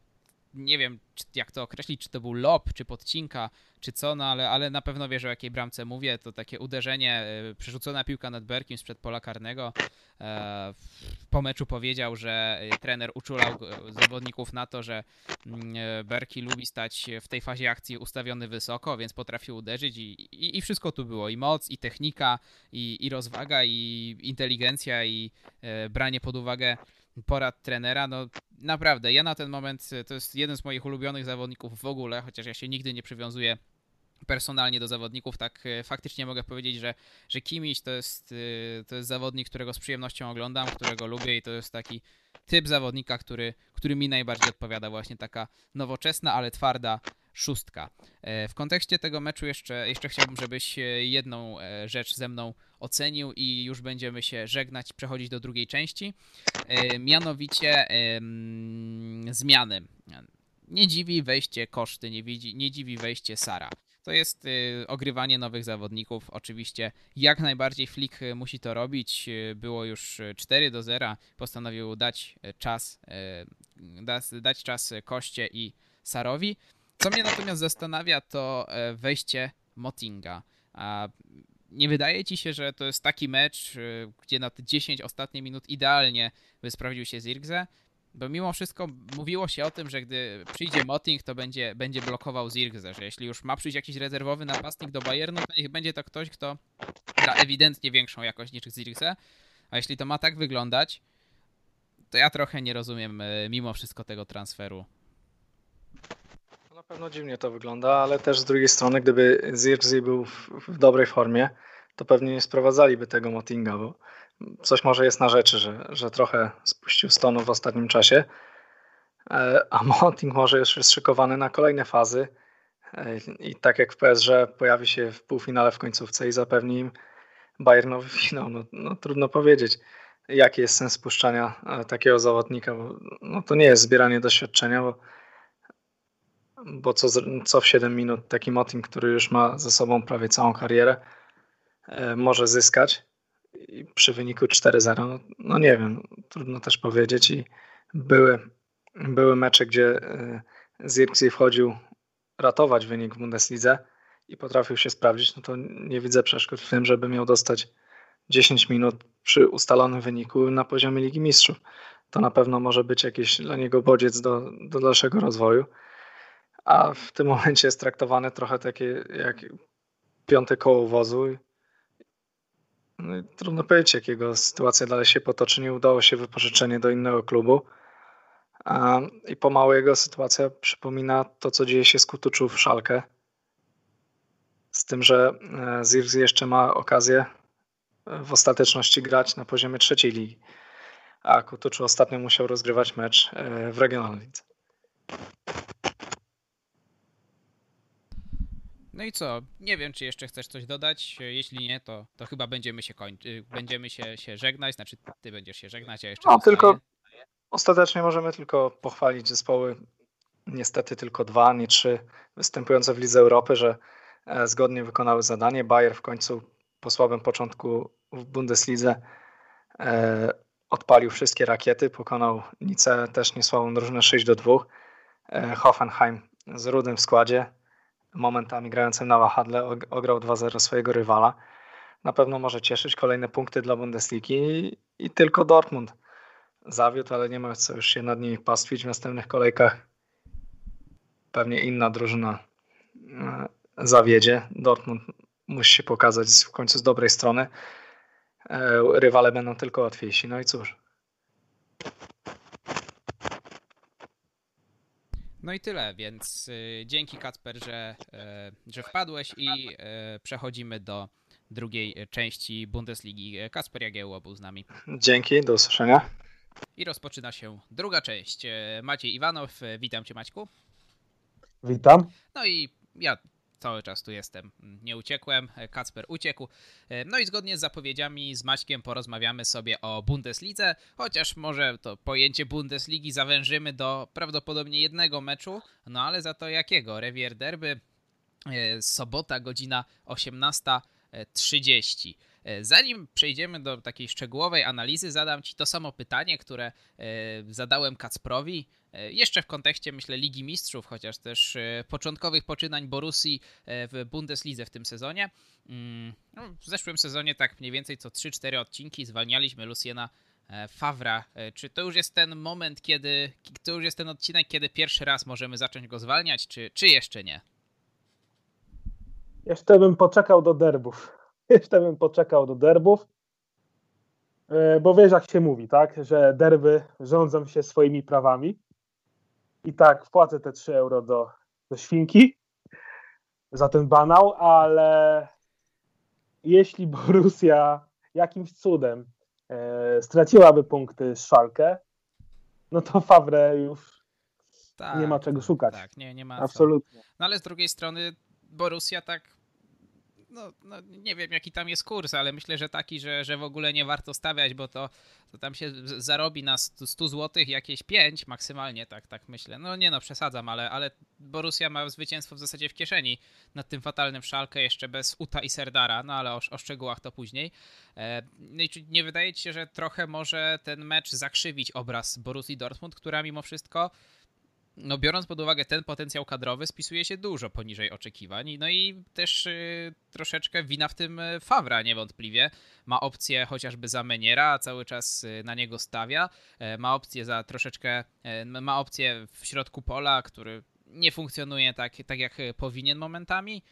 nie wiem jak to określić, czy to był lob, czy podcinka, czy co, no ale, ale na pewno wiesz o jakiej bramce mówię. To takie uderzenie, przerzucona piłka nad Berkiem sprzed pola karnego. E, po meczu powiedział, że e, trener uczulał zawodników na to, że mm, e, Berki lubi stać w tej fazie akcji ustawiony wysoko, więc potrafił uderzyć i, i, i wszystko tu było. I moc, i technika, i, i rozwaga, i inteligencja, i branie pod uwagę porad trenera. No naprawdę, ja na ten moment to jest jeden z moich ulubionych zawodników w ogóle, chociaż ja się nigdy nie przywiązuję personalnie do zawodników, tak e, faktycznie mogę powiedzieć, że, że Kimiś to jest, e, to jest zawodnik, którego z przyjemnością oglądam, którego lubię i to jest taki typ zawodnika, który, który mi najbardziej odpowiada, właśnie taka nowoczesna, ale twarda szóstka. E, w kontekście tego meczu jeszcze, jeszcze chciałbym, żebyś jedną rzecz ze mną ocenił i już będziemy się żegnać, przechodzić do drugiej części. Mianowicie zmiany. Nie dziwi wejście koszty, nie, widzi, nie dziwi wejście Sara to jest y, ogrywanie nowych zawodników. Oczywiście jak najbardziej Flick y, musi to robić. Y, było już 4 do 0. Postanowił dać czas, dać czas Koście i Sarowi. Co mnie natomiast zastanawia, to wejście Motinga. Nie wydaje ci się, że to jest taki mecz, gdzie na te 10 ostatnich minut idealnie by sprawdził się Zirgze? Bo mimo wszystko mówiło się o tym, że gdy przyjdzie Moting, to będzie, będzie blokował Zirgze, że jeśli już ma przyjść jakiś rezerwowy napastnik do Bayernu, to niech będzie to ktoś, kto gra ewidentnie większą jakość niż Zirgze. A jeśli to ma tak wyglądać, to ja trochę nie rozumiem e, mimo wszystko tego transferu. Na pewno dziwnie to wygląda, ale też z drugiej strony, gdyby Zirzi był w, w dobrej formie, to pewnie nie sprowadzaliby tego Motinga, bo coś może jest na rzeczy, że, że trochę spuścił stonu w ostatnim czasie, e, a Moting może już jest szykowany na kolejne fazy e, i tak jak w PSG pojawi się w półfinale w końcówce i zapewni im Bayernowy finał. No, no, trudno powiedzieć, jaki jest sens spuszczania e, takiego zawodnika, bo no, to nie jest zbieranie doświadczenia, bo, bo co, co w 7 minut taki Moting, który już ma ze sobą prawie całą karierę, może zyskać. I przy wyniku 4-0, no, no, nie wiem, trudno też powiedzieć. I były, były mecze, gdzie Zirkzee wchodził ratować wynik w Bundeslidze i potrafił się sprawdzić, no to nie widzę przeszkód w tym, żeby miał dostać 10 minut przy ustalonym wyniku na poziomie Ligi Mistrzów. To na pewno może być jakiś dla niego bodziec do, do dalszego rozwoju, a w tym momencie jest traktowane trochę takie jak piąte koło wozu no trudno powiedzieć, jakiego sytuacja dalej się potoczy. Nie udało się wypożyczenie do innego klubu. I pomału jego sytuacja przypomina to, co dzieje się z Kutuczu w Szalkę. Z tym, że e, Zirz jeszcze ma okazję w ostateczności grać na poziomie trzeciej ligi. A Kutuczu ostatnio musiał rozgrywać mecz e, w regionalnej. No i co? Nie wiem, czy jeszcze chcesz coś dodać. Jeśli nie, to, to chyba będziemy się kończyć. Będziemy się, się żegnać. Znaczy, ty będziesz się żegnać, a jeszcze. No, tylko ostatecznie możemy tylko pochwalić zespoły. Niestety tylko dwa, nie trzy występujące w Lidze Europy, że e, zgodnie wykonały zadanie. Bayer w końcu po słabym początku w Bundeslidze e, odpalił wszystkie rakiety, pokonał Nice, też niesłabą drużynę 6 do 2. E, Hoffenheim z rudym w składzie momentami grającym na wahadle ograł 2-0 swojego rywala. Na pewno może cieszyć kolejne punkty dla Bundesligi i, i tylko Dortmund zawiódł, ale nie ma co już się nad nimi pastwić w następnych kolejkach. Pewnie inna drużyna e, zawiedzie. Dortmund musi się pokazać w końcu z dobrej strony. E, rywale będą tylko łatwiejsi. No i cóż. No i tyle, więc y, dzięki Kacper, że, y, że wpadłeś i y, przechodzimy do drugiej części Bundesligi. Kasper Jagiełło był z nami. Dzięki, do usłyszenia. I rozpoczyna się druga część. Maciej Iwanow, witam Cię Maćku. Witam. No i ja cały czas tu jestem. Nie uciekłem, Kacper uciekł. No i zgodnie z zapowiedziami z Maćkiem porozmawiamy sobie o Bundeslidze, chociaż może to pojęcie Bundesligi zawężymy do prawdopodobnie jednego meczu, no ale za to jakiego? Rewier Derby, e, sobota, godzina 18.30. E, zanim przejdziemy do takiej szczegółowej analizy, zadam Ci to samo pytanie, które e, zadałem Kacprowi. E, jeszcze w kontekście, myślę, Ligi Mistrzów, chociaż też początkowych poczynań Borussii w Bundeslidze w tym sezonie. Mm, no, w zeszłym sezonie tak mniej więcej co 3-4 odcinki zwalnialiśmy Luciena Favra. Czy to już jest ten moment, kiedy to już jest ten odcinek, kiedy pierwszy raz możemy zacząć go zwalniać, czy, czy jeszcze nie? Jeszcze bym poczekał do derbów. Jeszcze bym poczekał do derbów, e, bo wiesz jak się mówi, tak, że derby rządzą się swoimi prawami i tak wpłacę te 3 euro do, do świnki za ten banał, ale jeśli Borussia jakimś cudem e, straciłaby punkty z Szalkę, no to Favre już tak, nie ma czego szukać. Tak, nie, nie ma Absolutnie. Co. No ale z drugiej strony Borussia tak no, no, nie wiem jaki tam jest kurs, ale myślę, że taki, że, że w ogóle nie warto stawiać, bo to, to tam się zarobi na 100 zł jakieś 5 maksymalnie, tak, tak myślę. No nie no, przesadzam, ale, ale Borussia ma zwycięstwo w zasadzie w kieszeni nad tym fatalnym szalkę jeszcze bez Uta i Serdara, no ale o, o szczegółach to później. E, no i czy nie wydaje ci się, że trochę może ten mecz zakrzywić obraz Borussii Dortmund, która mimo wszystko no biorąc pod uwagę ten potencjał kadrowy, spisuje się dużo poniżej oczekiwań. No i też y, troszeczkę wina w tym y, Fawra niewątpliwie. Ma opcję chociażby za Meniera, cały czas y, na niego stawia. E, ma opcję za troszeczkę, e, ma opcję w środku pola, który nie funkcjonuje tak, tak jak powinien momentami.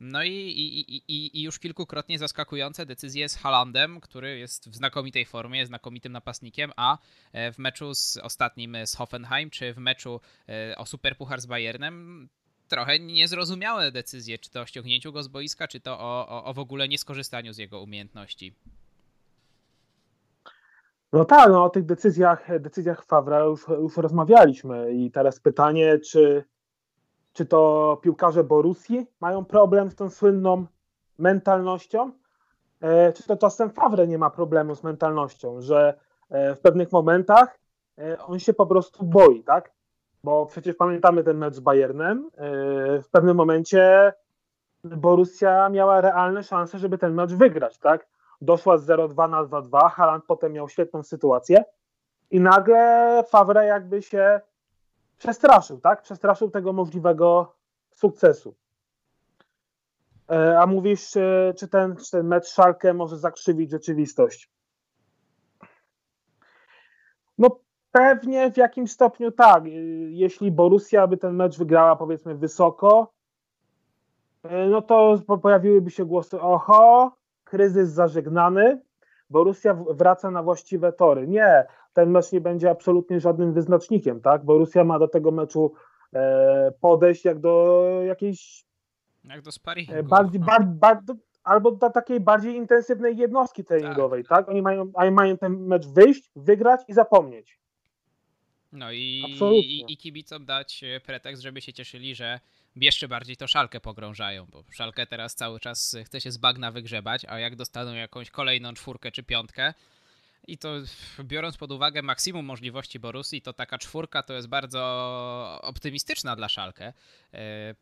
No i, i, i, i już kilkukrotnie zaskakujące decyzje z Halandem, który jest w znakomitej formie, znakomitym napastnikiem, a e, w meczu z ostatnim z Hoffenheim, czy w meczu e, o Superpuchar z Bayernem trochę niezrozumiałe decyzje, czy to o ściągnięciu go z boiska, czy to o, o, o w ogóle nieskorzystaniu z jego umiejętności. No tak, no o tych decyzjach, decyzjach Fawra już, już rozmawialiśmy i teraz pytanie, czy, czy to piłkarze Borussii mają problem z tą słynną mentalnością, e, czy to czasem Fawre nie ma problemu z mentalnością, że e, w pewnych momentach e, on się po prostu boi, tak? Bo przecież pamiętamy ten mecz z Bayernem, w pewnym momencie Borussia miała realne szanse, żeby ten mecz wygrać, tak? doszła z 0-2 na 2-2, Haaland potem miał świetną sytuację i nagle Favre jakby się przestraszył, tak? Przestraszył tego możliwego sukcesu. E, a mówisz, czy, czy, ten, czy ten mecz Szalkę może zakrzywić rzeczywistość? No pewnie w jakimś stopniu tak. Jeśli Borussia by ten mecz wygrała powiedzmy wysoko, e, no to pojawiłyby się głosy oho, kryzys zażegnany, Borussia wraca na właściwe tory. Nie, ten mecz nie będzie absolutnie żadnym wyznacznikiem, tak? Borussia ma do tego meczu e, podejść jak do jakiejś jak do sparingu. E, bardziej, bar, bar, albo do takiej bardziej intensywnej jednostki treningowej, tak? tak? Oni mają, mają ten mecz wyjść, wygrać i zapomnieć. No i, i, i kibicom dać e, pretekst, żeby się cieszyli, że jeszcze bardziej to szalkę pogrążają, bo szalkę teraz cały czas chce się z bagna wygrzebać, a jak dostaną jakąś kolejną czwórkę czy piątkę, i to biorąc pod uwagę maksimum możliwości Borussii, to taka czwórka to jest bardzo optymistyczna dla szalkę. E,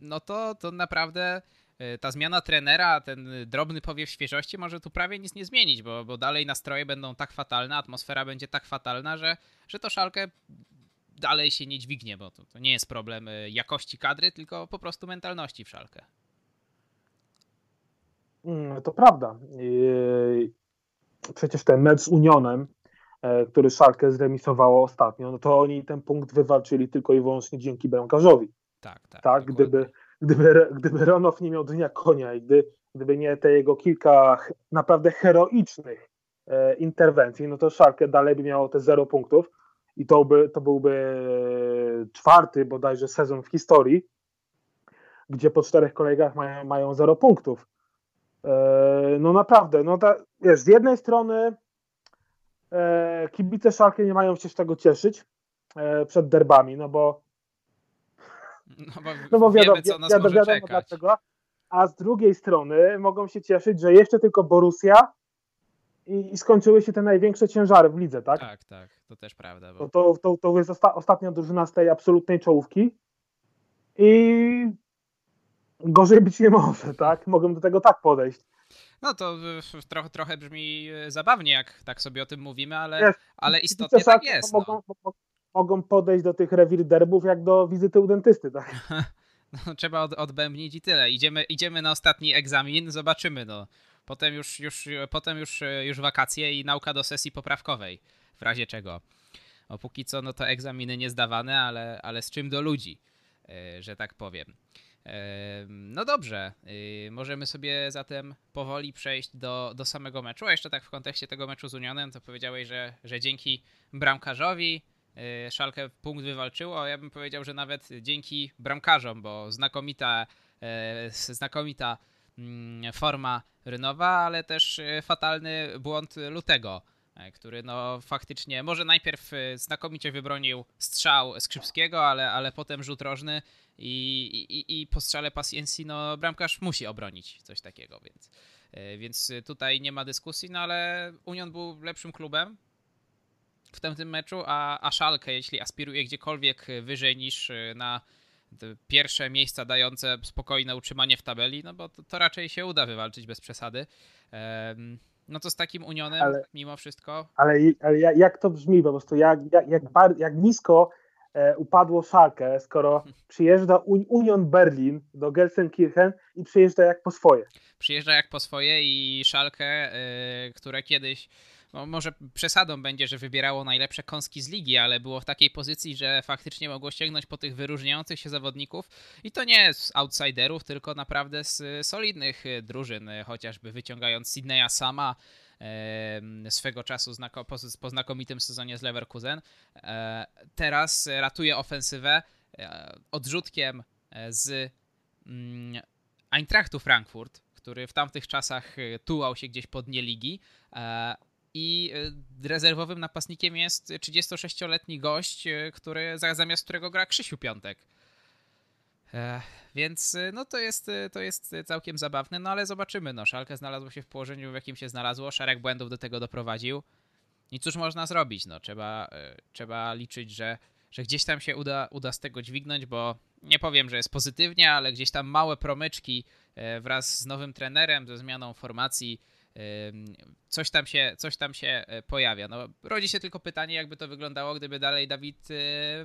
no to, to naprawdę e, ta zmiana trenera, ten drobny powiew świeżości może tu prawie nic nie zmienić, bo, bo dalej nastroje będą tak fatalne, atmosfera będzie tak fatalna, że, że to szalkę dalej się nie dźwignie, bo to, to nie jest problem e, jakości kadry, tylko po prostu mentalności w szalkę. Mm, to prawda. Przecież ten mecz z Unionem, e, który Szalkę zremisowało ostatnio, no to oni ten punkt wywalczyli tylko i wyłącznie dzięki bramkarzowi. Tak, tak. tak gdyby, gdyby, gdyby Ronow nie miał dnia konia i gdy, gdyby nie te jego kilka naprawdę heroicznych e, interwencji, no to Szalkę dalej by miało te zero punktów i to, by, to byłby czwarty bodajże sezon w historii, gdzie po czterech kolegach mają, mają zero punktów. E, no naprawdę, no ta, wiesz, z jednej strony e, kibice Szalkie nie mają się z tego cieszyć e, przed derbami, no bo no bo, no bo wiadomo, wiemy, co nas wiadomo, dlaczego, a z drugiej strony mogą się cieszyć, że jeszcze tylko Borussia i, i, skończyły się te największe ciężary w lidze, tak? Tak, tak, to też prawda. Bo... To, to, to jest osta ostatnia drużyna z tej absolutnej czołówki i gorzej być nie może, tak? Mogę do tego tak podejść. No to trochę, trochę brzmi e, zabawnie, jak tak sobie o tym mówimy, ale, jest. ale istotnie tak jest. Mogą, no. mogą podejść do tych rewir derbów jak do wizyty u dentysty, tak? No, trzeba od, odbębnić i tyle. Idziemy, idziemy na ostatni egzamin, zobaczymy. No. Potem już, już, potem już, już wakacje i nauka do sesji poprawkowej, w razie czego. O, póki co, no to egzaminy nie zdawane, ale, ale z czym do ludzi, że tak powiem. E, no dobrze, e, możemy sobie zatem powoli przejść do, do samego meczu. A jeszcze tak w kontekście tego meczu z Unionem, to powiedziałeś, że, że dzięki bramkarzowi Szalkę punkt wywalczyło. Ja bym powiedział, że nawet dzięki bramkarzom, bo znakomita, znakomita Mm, forma Rynowa, ale też e, fatalny błąd Lutego, e, który no faktycznie może najpierw e, znakomicie wybronił strzał Skrzypskiego, ale, ale potem rzut rożny i, i, i po strzale Pacjencji no bramkarz musi obronić coś takiego, więc, więc tutaj nie ma dyskusji, no ale Union był lepszym klubem w tym meczu, a, a Szalkę, jeśli aspiruje gdziekolwiek wyżej niż na pierwsze miejsca dające spokojne utrzymanie w tabeli, no bo to, to raczej się uda wywalczyć bez przesady. No to z takim Unionem ale, mimo wszystko. Ale, ale jak to brzmi po prostu, jak, jak, jak, jak nisko e, upadło Schalke, skoro przyjeżdża Union Berlin do Gelsenkirchen i przyjeżdża jak po swoje. Przyjeżdża jak po swoje i Schalke, e, które kiedyś no może przesadą będzie, że wybierało najlepsze kąski z ligi, ale było w takiej pozycji, że faktycznie mogło sięgnąć po tych wyróżniających się zawodników i to nie z outsiderów, tylko naprawdę z solidnych drużyn, chociażby wyciągając Sydneya sama, swego czasu po znakomitym sezonie z Leverkusen. E, teraz ratuje ofensywę e, odrzutkiem e, z mm, Eintrachtu Frankfurt, który w tamtych czasach tułał się gdzieś po dnie ligi. I rezerwowym napastnikiem jest 36-letni gość, który, zamiast którego gra Krzysiu Piątek. Więc y, no to jest, to jest całkiem zabawne, no ale zobaczymy. No, Szalkę znalazło się w położeniu, w jakim się znalazło. Szereg błędów do tego doprowadził. I cóż można zrobić? No, trzeba, trzeba liczyć, że, że gdzieś tam się uda, uda z tego dźwignąć, bo nie powiem, że jest pozytywnie, ale gdzieś tam małe promyczki wraz z nowym trenerem, ze zmianą formacji, coś tam się, coś tam się pojawia. No, rodzi się tylko pytanie, jakby to wyglądało, gdyby dalej Dawid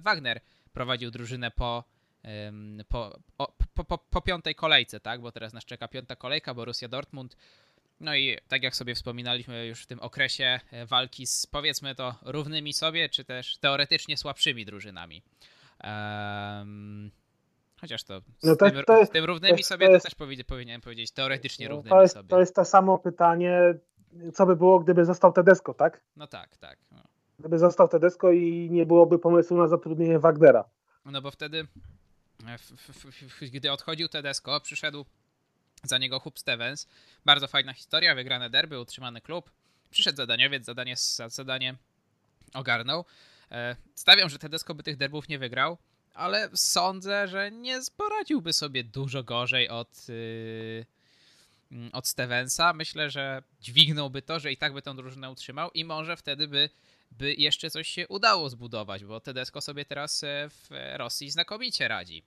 Wagner prowadził drużynę po po, po, po, po, piątej kolejce, tak? Bo teraz nas czeka piąta kolejka, Borussia Dortmund. No i tak jak sobie wspominaliśmy już w tym okresie e, walki z powiedzmy to równymi sobie, czy też teoretycznie słabszymi drużynami. Um, chociaż to z, no to, tym, to jest, z tym równymi to sobie to, jest, to też powinien, powinienem powiedzieć teoretycznie no, równymi to jest, sobie. To jest to samo pytanie, co by było, gdyby został Tedesco, tak? No tak, tak. No. Gdyby został Tedesco i nie byłoby pomysłu na zatrudnienie Wagnera. No bo wtedy gdy odchodził Tedesco, przyszedł za niego Hub Stevens. Bardzo fajna historia, wygrane derby, utrzymany klub. Przyszedł zadaniowiec, zadanie, zadanie ogarnął. E, stawiam, że Tedesco by tych derbów nie wygrał, ale sądzę, że nie poradziłby sobie dużo gorzej od, yy, od Stevensa. Myślę, że dźwignąłby to, że i tak by tę drużynę utrzymał i może wtedy by, by jeszcze coś się udało zbudować, bo Tedesco sobie teraz e, w Rosji znakomicie radzi.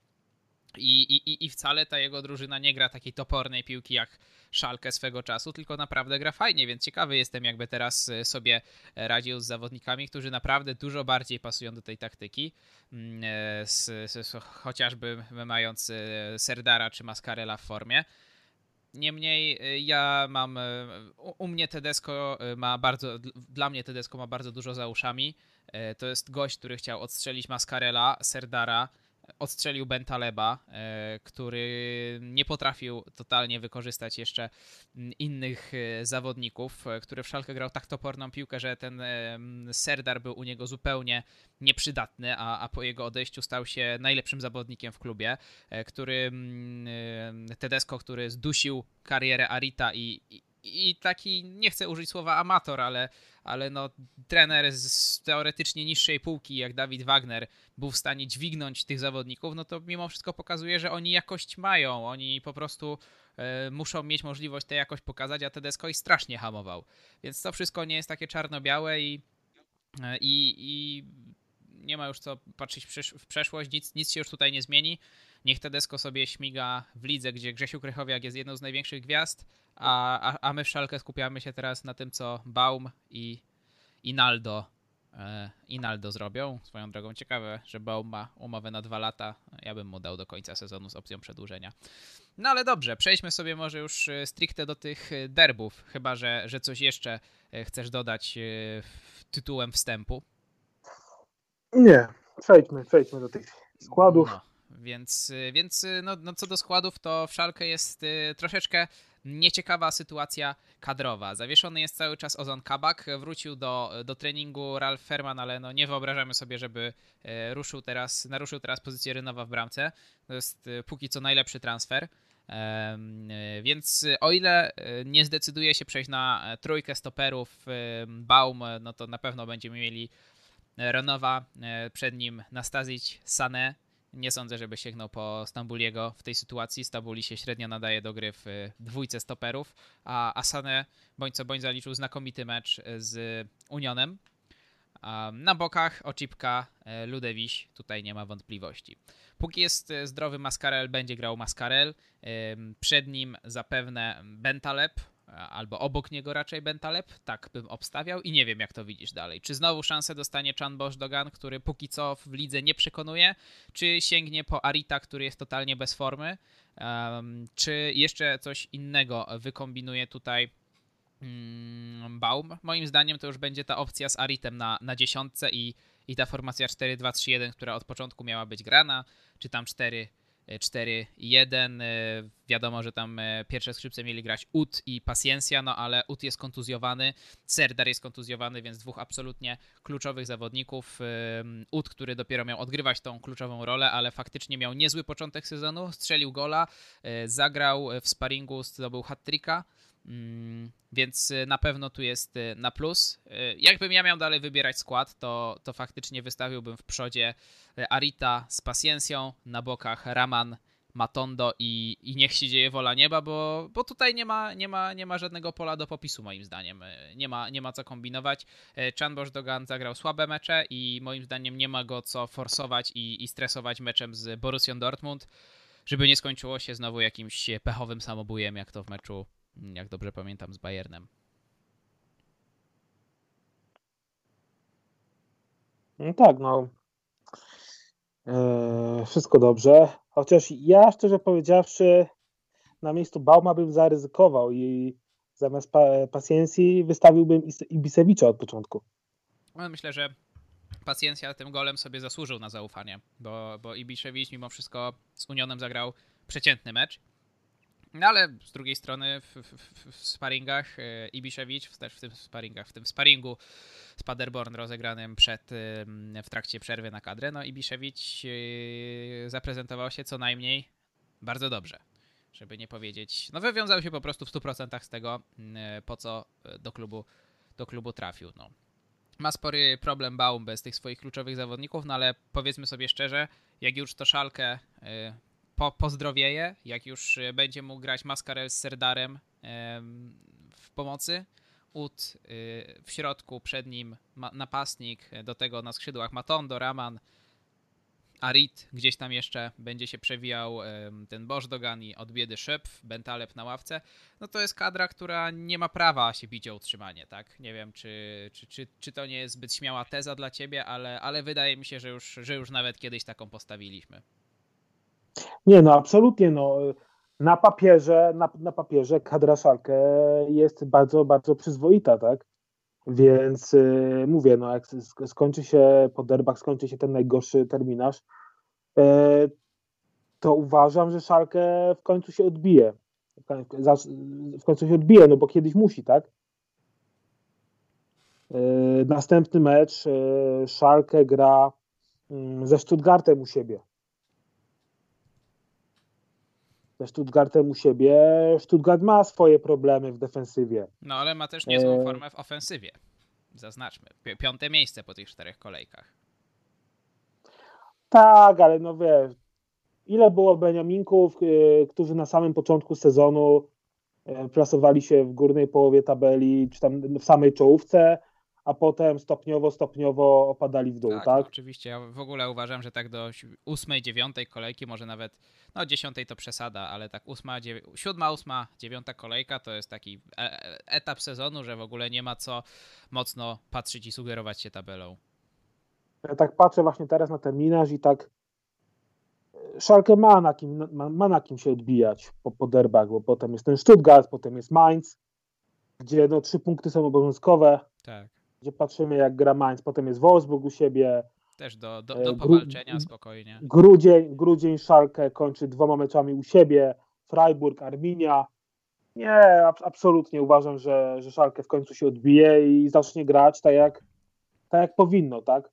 I, i, I wcale ta jego drużyna nie gra takiej topornej piłki jak Szalkę swego czasu, tylko naprawdę gra fajnie, więc ciekawy jestem, jakby teraz e, sobie radził z zawodnikami, którzy naprawdę dużo bardziej pasują do tej taktyki. Mm, e, z, z, chociażby mając e, Serdara czy Mascarella w formie. Niemniej ja mam, u, u mnie Tedesco ma bardzo, dla mnie Tedesco ma bardzo dużo za uszami. To jest gość, który chciał odstrzelić Mascarella, Serdara, odstrzelił Bentaleba, e, który nie potrafił totalnie wykorzystać jeszcze innych e, zawodników, e, który w Szalkę grał tak toporną piłkę, że ten Serdar był u niego zupełnie nieprzydatny, a, a po jego odejściu stał się najlepszym zawodnikiem w klubie, który Tedesco, który zdusił karierę Arita i, i i taki, nie chcę użyć słowa amator, ale, ale no, trener z teoretycznie niższej półki, jak Dawid Wagner, był w stanie dźwignąć tych zawodników, no to mimo wszystko pokazuje, że oni jakość mają. Oni po prostu y, muszą mieć możliwość tę jakość pokazać, a Tedesco ich strasznie hamował. Więc to wszystko nie jest takie czarno-białe i, e, i, i nie ma już co patrzeć w przeszłość, nic, nic się już tutaj nie zmieni. Niech Tedesco sobie śmiga w lidze, gdzie Grzesiu Krychowiak jest jedną z największych gwiazd, a, a, a my w Szalkę skupiamy się teraz na tym, co Baum i Inaldo, e, Inaldo zrobią. Swoją drogą ciekawe, że Baum ma umowę na dwa lata. Ja bym mu dał do końca sezonu z opcją przedłużenia. No ale dobrze, przejdźmy sobie może już e, stricte do tych e, derbów, chyba że, że coś jeszcze chcesz dodać tytułem wstępu. Nie, przejdźmy, przejdźmy do tych składów. No, więc, więc no, no co do składów, to w Szalkę jest troszeczkę nieciekawa sytuacja kadrowa. Zawieszony jest cały czas Ozon Kabak, wrócił do, do treningu Ralf Ferman, ale no nie wyobrażamy sobie, żeby e, ruszył teraz, naruszył teraz pozycję Rynowa w bramce. To jest e, póki co najlepszy transfer. E, więc o ile nie zdecyduje się przejść na trójkę stoperów Baum, no to na pewno będziemy mieli Renowa, przed nim Nastazic, Sané, nie sądzę, żeby sięgnął po Stambuliego w tej sytuacji. Stambuli się średnio nadaje do gry w dwójce stoperów, a Asane bądź co bądź zaliczył znakomity mecz z Unionem. Na bokach Ocipka, e, Ludewiś, tutaj nie ma wątpliwości. Póki jest e, zdrowy Mascarel, będzie grał Mascarel. Przed nim zapewne Bentaleb, albo obok niego raczej Bentaleb, tak bym obstawiał i nie wiem jak to widzisz dalej. Czy znowu szansę dostanie Chan Dogan, który póki co w lidze nie przekonuje, czy sięgnie po Arita, który jest totalnie bez formy, um, czy jeszcze coś innego wykombinuje tutaj mm, Baum. Moim zdaniem to już będzie ta opcja z Aritem na, na dziesiątce i, i ta formacja 4-2-3-1, która od początku miała być grana, czy tam 4 4-1. E, wiadomo, że tam e, pierwsze skrzypce mieli grać Ut i Paciencia, no ale Ut jest kontuzjowany, Serdar jest kontuzjowany, więc dwóch absolutnie kluczowych zawodników. E, Ut, który dopiero miał odgrywać tą kluczową rolę, ale faktycznie miał niezły początek sezonu, strzelił gola, zagrał w sparingu, zdobył hat-tricka. Mm, więc na pewno tu jest na plus. Jakbym ja miał dalej wybierać skład, to, to faktycznie wystawiłbym w przodzie Arita z Paciencją, na bokach Raman, Matondo i, i niech się dzieje wola nieba, bo, bo tutaj nie ma, nie, ma, nie ma żadnego pola do popisu moim zdaniem. Nie ma, nie ma co kombinować. Chan Dogan zagrał słabe mecze i moim zdaniem nie ma go co forsować i, i stresować meczem z Borussią Dortmund, żeby nie skończyło się znowu jakimś pechowym samobujem, jak to w meczu jak dobrze pamiętam, z Bayernem. No tak, no. Eee, wszystko dobrze. Chociaż ja szczerze powiedziawszy, na miejscu Bauma bym zaryzykował i zamiast pa pacjencji wystawiłbym Ibisewicza od początku. No, myślę, że pacjencja tym golem sobie zasłużył na zaufanie, bo, bo Ibiszewicz mimo wszystko z Unionem zagrał przeciętny mecz no ale z drugiej strony w, w, w sparingach e, Ibiszewicz, też w tym sparingach, w tym sparingu z Paderborn rozegranym przed, w trakcie przerwy na kadrę, no Ibiszewicz e, zaprezentował się co najmniej bardzo dobrze. Żeby nie powiedzieć, no wywiązał się po prostu w 100% z tego, e, po co do klubu, do klubu trafił. No. Ma spory problem Baum bez tych swoich kluczowych zawodników, no ale powiedzmy sobie szczerze, jak już to szalkę po, pozdrowieje, jak już e, będzie mógł grać Maskarel z Serdarem w pomocy. Ud e, w środku, przed nim napastnik, e, do tego na skrzydłach Matondo, Raman, Arit, gdzieś tam jeszcze będzie się przewijał ten Bożdogan i od biedy Szepf, Bentaleb na ławce, no to jest kadra, która nie ma prawa się bić o utrzymanie, tak? Nie wiem, czy, czy, czy, czy to nie jest zbyt śmiała teza dla ciebie, ale, ale wydaje mi się, że już, że już nawet kiedyś taką postawiliśmy. Nie, no absolutnie. No. Na papierze, na, na papierze kadra Szalkę jest bardzo, bardzo przyzwoita, tak? Więc yy, mówię, no jak skończy się po derbach, skończy się ten najgorszy terminarz, yy, to uważam, że Szalkę w końcu się odbije. W końcu się odbije, no bo kiedyś musi, tak? Yy, następny mecz yy, Szalkę gra yy, ze Stuttgartem u siebie. Ze Stuttgartem u siebie. Stuttgart ma swoje problemy w defensywie. No ale ma też niezłą e, formę w ofensywie. Zaznaczmy. Piąte miejsce po tych czterech kolejkach. Tak, ale no wiesz, ile było Beniaminków, e, którzy na samym początku sezonu e, plasowali się w górnej połowie tabeli, czy tam w samej czołówce, a potem stopniowo, stopniowo opadali w dół, tak? tak? No, oczywiście, ja w ogóle uważam, że tak do ósmej, dziewiątej kolejki, może nawet, no dziesiątej to przesada, ale tak ósma, dziew... siódma, ósma, dziewiąta kolejka to jest taki e, e, etap sezonu, że w ogóle nie ma co mocno patrzeć i sugerować się tabelą. Ja tak patrzę właśnie teraz na terminarz i tak e, Szalkę ma na kim, ma, ma na kim się odbijać po, po derbach, bo potem jest ten Stuttgart, potem jest Mainz, gdzie no trzy punkty są obowiązkowe. Tak gdzie patrzymy jak gra Mainz, potem jest Wolfsburg u siebie. Też do, do, do powalczenia Gru, spokojnie. Grudzień, Grudzień Szalkę kończy dwoma meczami u siebie, Freiburg, Arminia. Nie, ab, absolutnie uważam, że, że Szalkę w końcu się odbije i zacznie grać tak jak, tak jak powinno, tak?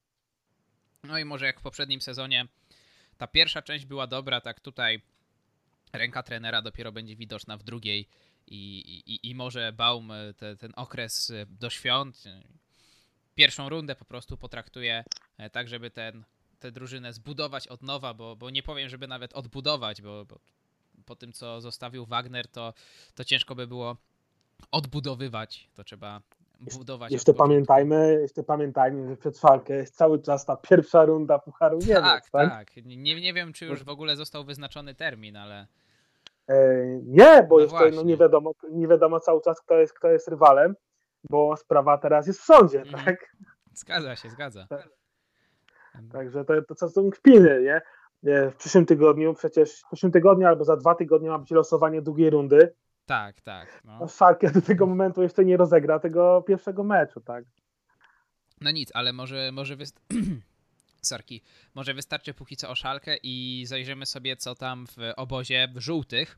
No i może jak w poprzednim sezonie ta pierwsza część była dobra, tak tutaj ręka trenera dopiero będzie widoczna w drugiej i, i, i może Baum te, ten okres do świąt pierwszą rundę po prostu potraktuje e, tak, żeby ten, tę drużynę zbudować od nowa, bo, bo nie powiem, żeby nawet odbudować, bo, bo po tym, co zostawił Wagner, to, to ciężko by było odbudowywać. To trzeba budować. Jeszcze pamiętajmy, jeszcze pamiętajmy, że przed Falkę jest cały czas ta pierwsza runda Pucharu Niemiec. Tak, tak. tak. Nie, nie wiem, czy już w ogóle został wyznaczony termin, ale... E, nie, bo no jeszcze no nie, wiadomo, nie wiadomo cały czas, kto jest, kto jest rywalem bo sprawa teraz jest w sądzie, mm. tak? Zgadza się, zgadza. Tak. Także to, to co są kpiny, nie? W przyszłym tygodniu, przecież w przyszłym tygodniu albo za dwa tygodnie ma być losowanie drugiej rundy Tak, tak. No. No, Schalke do tego momentu jeszcze nie rozegra tego pierwszego meczu, tak? No nic, ale może, może wyst... Sorki. Może wystarczy póki co o szalkę i zajrzymy sobie, co tam w obozie żółtych.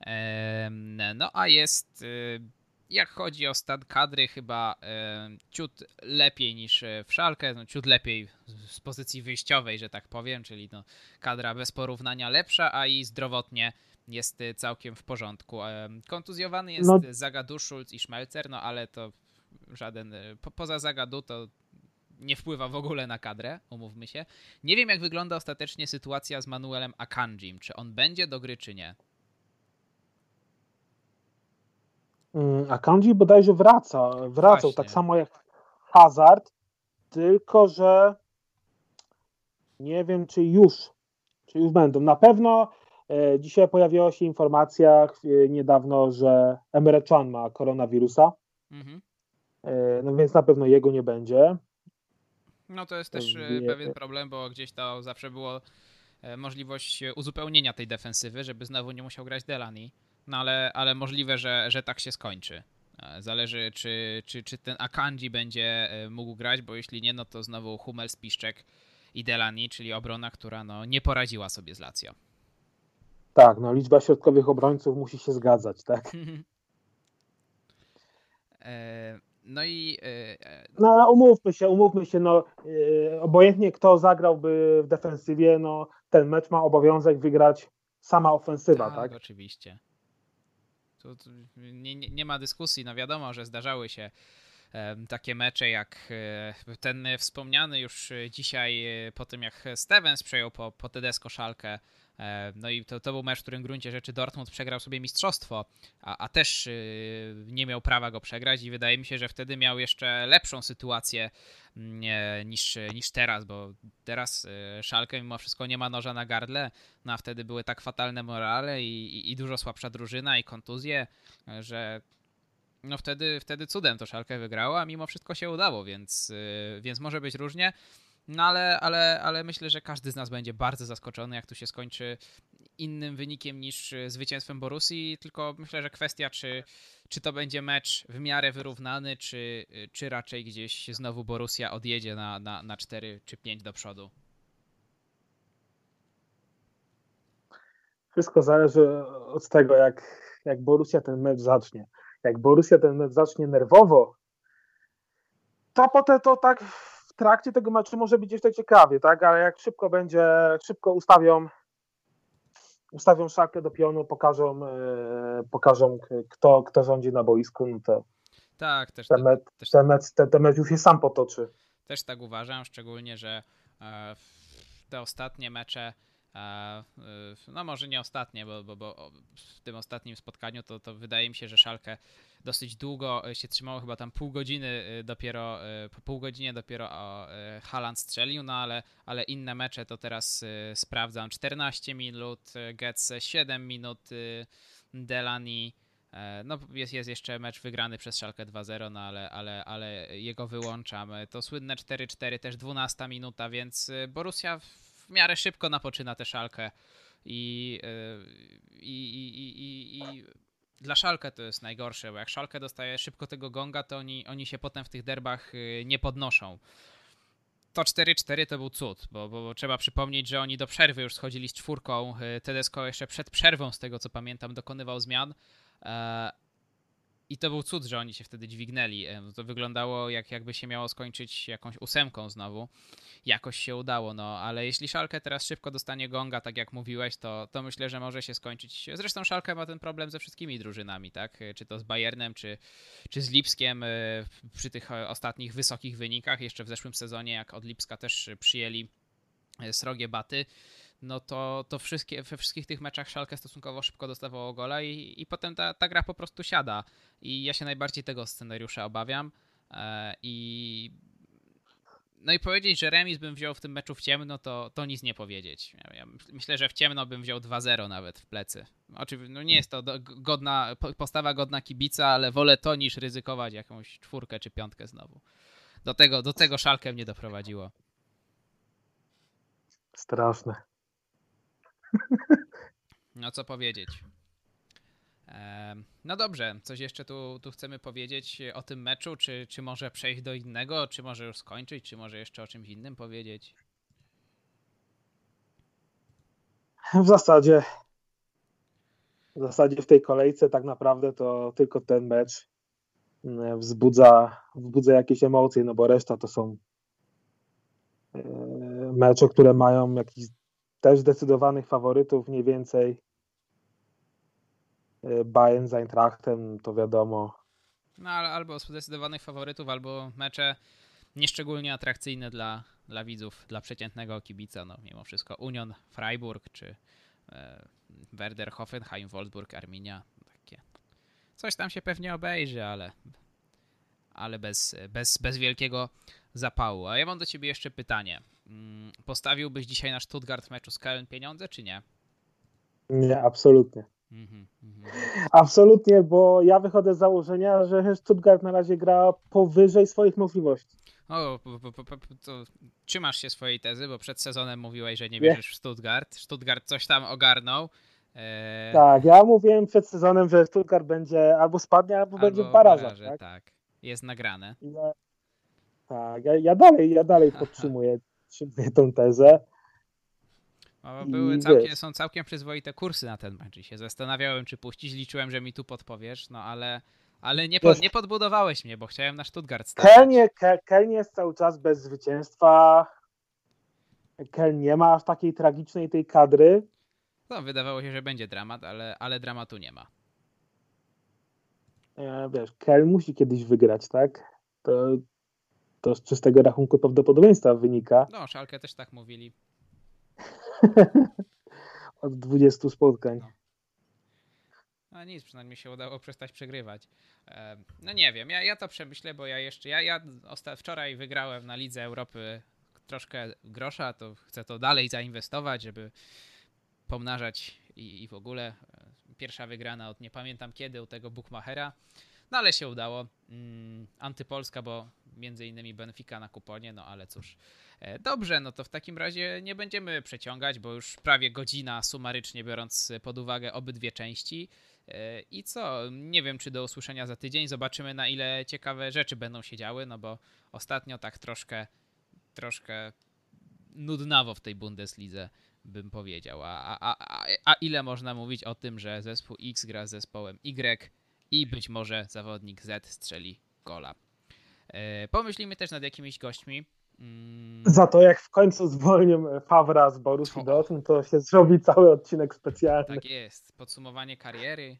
Em, No a jest, y, jak chodzi o stan kadry, chyba ciut lepiej niż e, w szalkę. No, ciut lepiej z- pozycji wyjściowej, że tak powiem, czyli no, kadra bez porównania lepsza, a i zdrowotnie jest y, całkiem w porządku. Kontuzjowany jest No. Zagadu, Schulz i Schmelzer, no ale to żaden. y, Po, poza Zagadu to nie wpływa w ogóle na kadrę, umówmy się. Nie wiem, jak wygląda ostatecznie sytuacja z Manuelem Akanjim. Czy on będzie do gry, czy nie? Mm, A Kanji bodajże wraca, wracał Właśnie. tak samo jak Hazard, tylko że nie wiem, czy już, czy już będą. Na pewno e, dzisiaj pojawiła się informacja e, niedawno, że Emre Can ma koronawirusa, Mhm. e, no więc na pewno jego nie będzie. No to jest też Wie- pewien problem, bo gdzieś to zawsze było e, możliwość e, uzupełnienia tej defensywy, żeby znowu nie musiał grać Delany. No ale, ale możliwe, że, że tak się skończy. E, Zależy, czy, czy, czy ten Akanji będzie e, mógł grać, bo jeśli nie, no to znowu Hummels, Piszczek i Delany, czyli obrona, która no, nie poradziła sobie z Lazio. Tak, no liczba środkowych obrońców musi się zgadzać, tak? E, No i No ale umówmy się, umówmy się, no obojętnie kto zagrałby w defensywie, no ten mecz ma obowiązek wygrać sama ofensywa, tak? Oczywiście. Nie, nie, ma dyskusji. No wiadomo, że zdarzały się takie mecze jak e, ten wspomniany już e, dzisiaj e, po tym jak Stevens przejął po, po Tedesco szalkę. E, No i to, to był mecz, w którym gruncie rzeczy Dortmund przegrał sobie mistrzostwo, a, a też e, nie miał prawa go przegrać i wydaje mi się, że wtedy miał jeszcze lepszą sytuację mm, e, niż, niż teraz, bo teraz e, Szalkę mimo wszystko nie ma noża na gardle, no a wtedy były tak fatalne morale i, i, i dużo słabsza drużyna i kontuzje, e, że no wtedy, wtedy cudem to Szalkę wygrało, a mimo wszystko się udało, więc, yy, więc może być różnie. No ale, ale, ale myślę, że każdy z nas będzie bardzo zaskoczony, jak tu się skończy innym wynikiem niż y, zwycięstwem Borussii, tylko myślę, że kwestia, czy, czy to będzie mecz w miarę wyrównany, czy, y, czy raczej gdzieś znowu Borussia odjedzie na, na, na 4 czy 5 do przodu. Wszystko zależy od tego, jak, jak Borussia ten mecz zacznie. Jak Borussia ten mecz zacznie nerwowo, to potem to tak trakcie tego meczu może być jeszcze ciekawie, tak? Ale jak szybko będzie, szybko ustawią ustawią szalkę do pionu, pokażą, e, pokażą kto, kto rządzi na boisku, no to Tak, też, ten mecz, też, ten mecz, ten, ten mecz już się sam potoczy. Też tak uważam, szczególnie, że e, te ostatnie mecze, no może nie ostatnie, bo, bo, bo w tym ostatnim spotkaniu to, to wydaje mi się, że Szalkę dosyć długo e, się trzymało, chyba tam pół godziny e, dopiero, e, po pół godzinie dopiero Haaland strzelił, no ale, ale inne mecze to teraz sprawdzam, 14 minut, Getze 7 minut, Delany E, No, jest, jest jeszcze mecz wygrany przez Szalkę 2-0, no ale, ale, ale jego wyłączam. To słynne 4-4, też 12 minuta, więc Borussia w miarę szybko napoczyna tę Szalkę i, e, i, i, i, i, i dla Szalkę to jest najgorsze, bo jak Szalkę dostaje szybko tego gonga, to oni, oni się potem w tych derbach e, nie podnoszą. To 4-4 to był cud, bo, bo, bo trzeba przypomnieć, że oni do przerwy już schodzili z czwórką. E, Tedesco jeszcze przed przerwą, z tego co pamiętam, dokonywał zmian. I to był cud, że oni się wtedy dźwignęli. E, To wyglądało jak jakby się miało skończyć jakąś ósemką znowu. Jakoś się udało, no ale jeśli Szalkę teraz szybko dostanie gonga, tak jak mówiłeś, to, to myślę, że może się skończyć. Zresztą Szalkę ma ten problem ze wszystkimi drużynami, tak? E, Czy to z Bayernem, czy, czy z Lipskiem e, przy tych ostatnich wysokich wynikach. Jeszcze w zeszłym sezonie, jak od Lipska też przyjęli srogie baty, no to, to wszystkie, we wszystkich tych meczach Szalkę stosunkowo szybko dostawało gola i, i potem ta, ta gra po prostu siada. I ja się najbardziej tego scenariusza obawiam. E, I no i powiedzieć, że remis bym wziął w tym meczu w ciemno, to, to nic nie powiedzieć. Ja, ja myślę, że w ciemno bym wziął 2-0 nawet w plecy. Oczywiście, no nie jest to godna, po- postawa godna kibica, ale wolę to niż ryzykować jakąś czwórkę czy piątkę znowu. Do tego, do tego Szalkę mnie doprowadziło. Straszne. No co powiedzieć. No dobrze, coś jeszcze tu, tu chcemy powiedzieć o tym meczu, czy, czy może przejść do innego, czy może już skończyć, czy może jeszcze o czymś innym powiedzieć? W zasadzie w zasadzie w tej kolejce tak naprawdę to tylko ten mecz mm, wzbudza, wzbudza jakieś emocje, no bo reszta to są e, mecze, które mają jakichś też zdecydowanych faworytów, mniej więcej E, Bayern z Eintrachtem, to wiadomo. No albo zdecydowanych faworytów, albo mecze nieszczególnie atrakcyjne dla, dla widzów, dla przeciętnego kibica, no mimo wszystko Union, Freiburg, czy e, Werder, Hoffenheim, Wolfsburg, Arminia, takie. Coś tam się pewnie obejrzy, ale, ale bez, bez, bez wielkiego zapału. A ja mam do ciebie jeszcze pytanie. Mm, Postawiłbyś dzisiaj na Stuttgart w meczu z Köln pieniądze, czy nie? Nie, absolutnie. Mhm, mhm. Absolutnie, bo ja wychodzę z założenia, że Stuttgart na razie gra powyżej swoich możliwości. O, to trzymasz się swojej tezy, bo przed sezonem mówiłeś, że nie wierzysz w Stuttgart. Stuttgart coś tam ogarnął. E, Tak, ja mówiłem przed sezonem, że Stuttgart będzie albo spadnie, albo, będzie w albo barażach. Tak? tak. Jest nagrane. Ja, tak, ja, ja dalej, ja dalej podtrzymuję, podtrzymuję tą tezę. O, I były całkiem, są całkiem przyzwoite kursy na ten mecz i się zastanawiałem, czy puścić. Liczyłem, że mi tu podpowiesz, no ale, ale nie, pod, nie podbudowałeś mnie, bo chciałem na Stuttgart stawiać. Kelnie, Ke- Keln jest cały czas bez zwycięstwa. Keln nie ma aż takiej tragicznej tej kadry. No, wydawało się, że będzie dramat, ale, ale dramatu nie ma. E, Wiesz, Keln musi kiedyś wygrać, tak? To, to z czystego rachunku prawdopodobieństwa wynika No, Szalkę też tak mówili. od 20 spotkań. No. No nic, przynajmniej się udało przestać przegrywać. No nie wiem, ja, ja to przemyślę, bo ja jeszcze, ja, ja osta- wczoraj wygrałem na Lidze Europy troszkę grosza, to chcę to dalej zainwestować, żeby pomnażać i, i w ogóle e, pierwsza wygrana od nie pamiętam kiedy u tego Bookmachera, no ale się udało. Mm, antypolska, bo między innymi Benfica na kuponie, no ale cóż. E, Dobrze, no to w takim razie nie będziemy przeciągać, bo już prawie godzina sumarycznie biorąc pod uwagę obydwie części. E, I co? Nie wiem, czy do usłyszenia za tydzień. Zobaczymy, na ile ciekawe rzeczy będą się działy, no bo ostatnio tak troszkę, troszkę nudnawo w tej Bundeslidze bym powiedział. A, a, a, a- a ile można mówić o tym, że zespół X gra z zespołem Y i być może zawodnik Z strzeli gola. E, Pomyślimy też nad jakimiś gośćmi. Mm, Za to jak w końcu zwolnią Fawra z Borussii. Dortmund, to się zrobi cały odcinek specjalny. Tak jest. Podsumowanie kariery,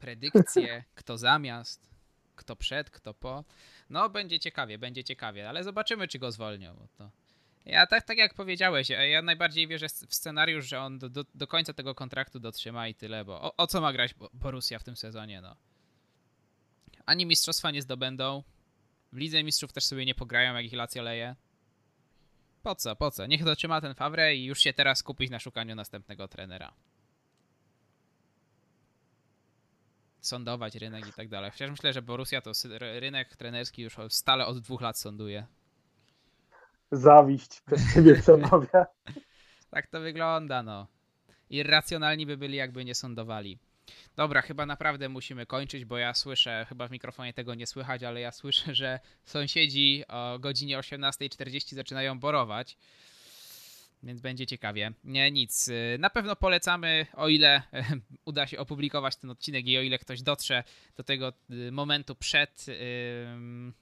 predykcje, kto zamiast, kto przed, kto po. No, będzie ciekawie, będzie ciekawie, ale zobaczymy, czy go zwolnią. Bo to... Ja tak, tak jak powiedziałeś, ja- ja najbardziej wierzę w scenariusz, że on do, do, do końca tego kontraktu dotrzyma i tyle, bo o, o co ma grać Bo- Borussia w tym sezonie, no. Ani mistrzostwa nie zdobędą, w Lidze Mistrzów też sobie nie pograją, jak ich Lazio leje. Po co, po co? Niech dotrzyma ten Favre i już się teraz skupić na szukaniu następnego trenera. Sondować rynek i tak dalej. Chociaż myślę, że Borussia to rynek trenerski już stale od dwóch lat sonduje. Zawiść przez ciebie przemawia. Tak to wygląda, no. Irracjonalni by byli, jakby nie sądowali. Dobra, chyba naprawdę musimy kończyć, bo ja słyszę, chyba w mikrofonie tego nie słychać, ale ja słyszę, że sąsiedzi o godzinie 18.40 zaczynają borować. Więc będzie ciekawie. Nie, nic. Na pewno polecamy, o ile uda się opublikować ten odcinek i o ile ktoś dotrze do tego y, momentu przed, ym,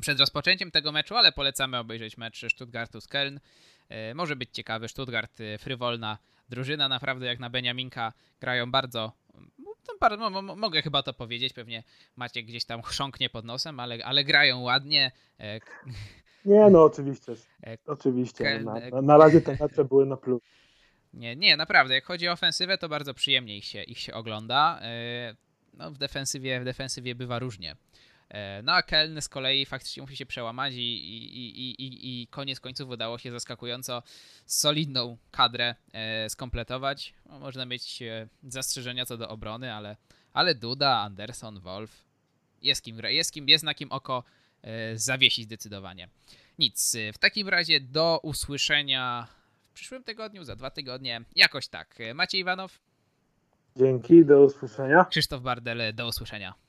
przed rozpoczęciem tego meczu, ale polecamy obejrzeć mecz Stuttgartu z Köln. E, Może być ciekawy. Stuttgart, e, frywolna drużyna, naprawdę jak na Beniaminka grają bardzo. No, mogę chyba to powiedzieć, pewnie macie gdzieś tam chrząknie pod nosem, ale, ale grają ładnie. E, Nie, no oczywiście. Oczywiście. Keln- Na, na, na razie te mecze były na plus. Nie, nie, naprawdę. Jak chodzi o ofensywę, to bardzo przyjemnie ich się, ich się ogląda. No, w defensywie, w defensywie bywa różnie. E, No a Keln z kolei faktycznie musi się przełamać i, i, i, i, i koniec końców udało się zaskakująco solidną kadrę e, skompletować. No, można mieć e, zastrzeżenia co do obrony, ale, ale Duda, Anderson, Wolf jest kim, jest kim, jest na kim oko e, zawiesi zdecydowanie. Nic. W takim razie do usłyszenia w przyszłym tygodniu, za dwa tygodnie, jakoś tak. Maciej Iwanow, Dzięki, do usłyszenia. Krzysztof Bardel, do usłyszenia.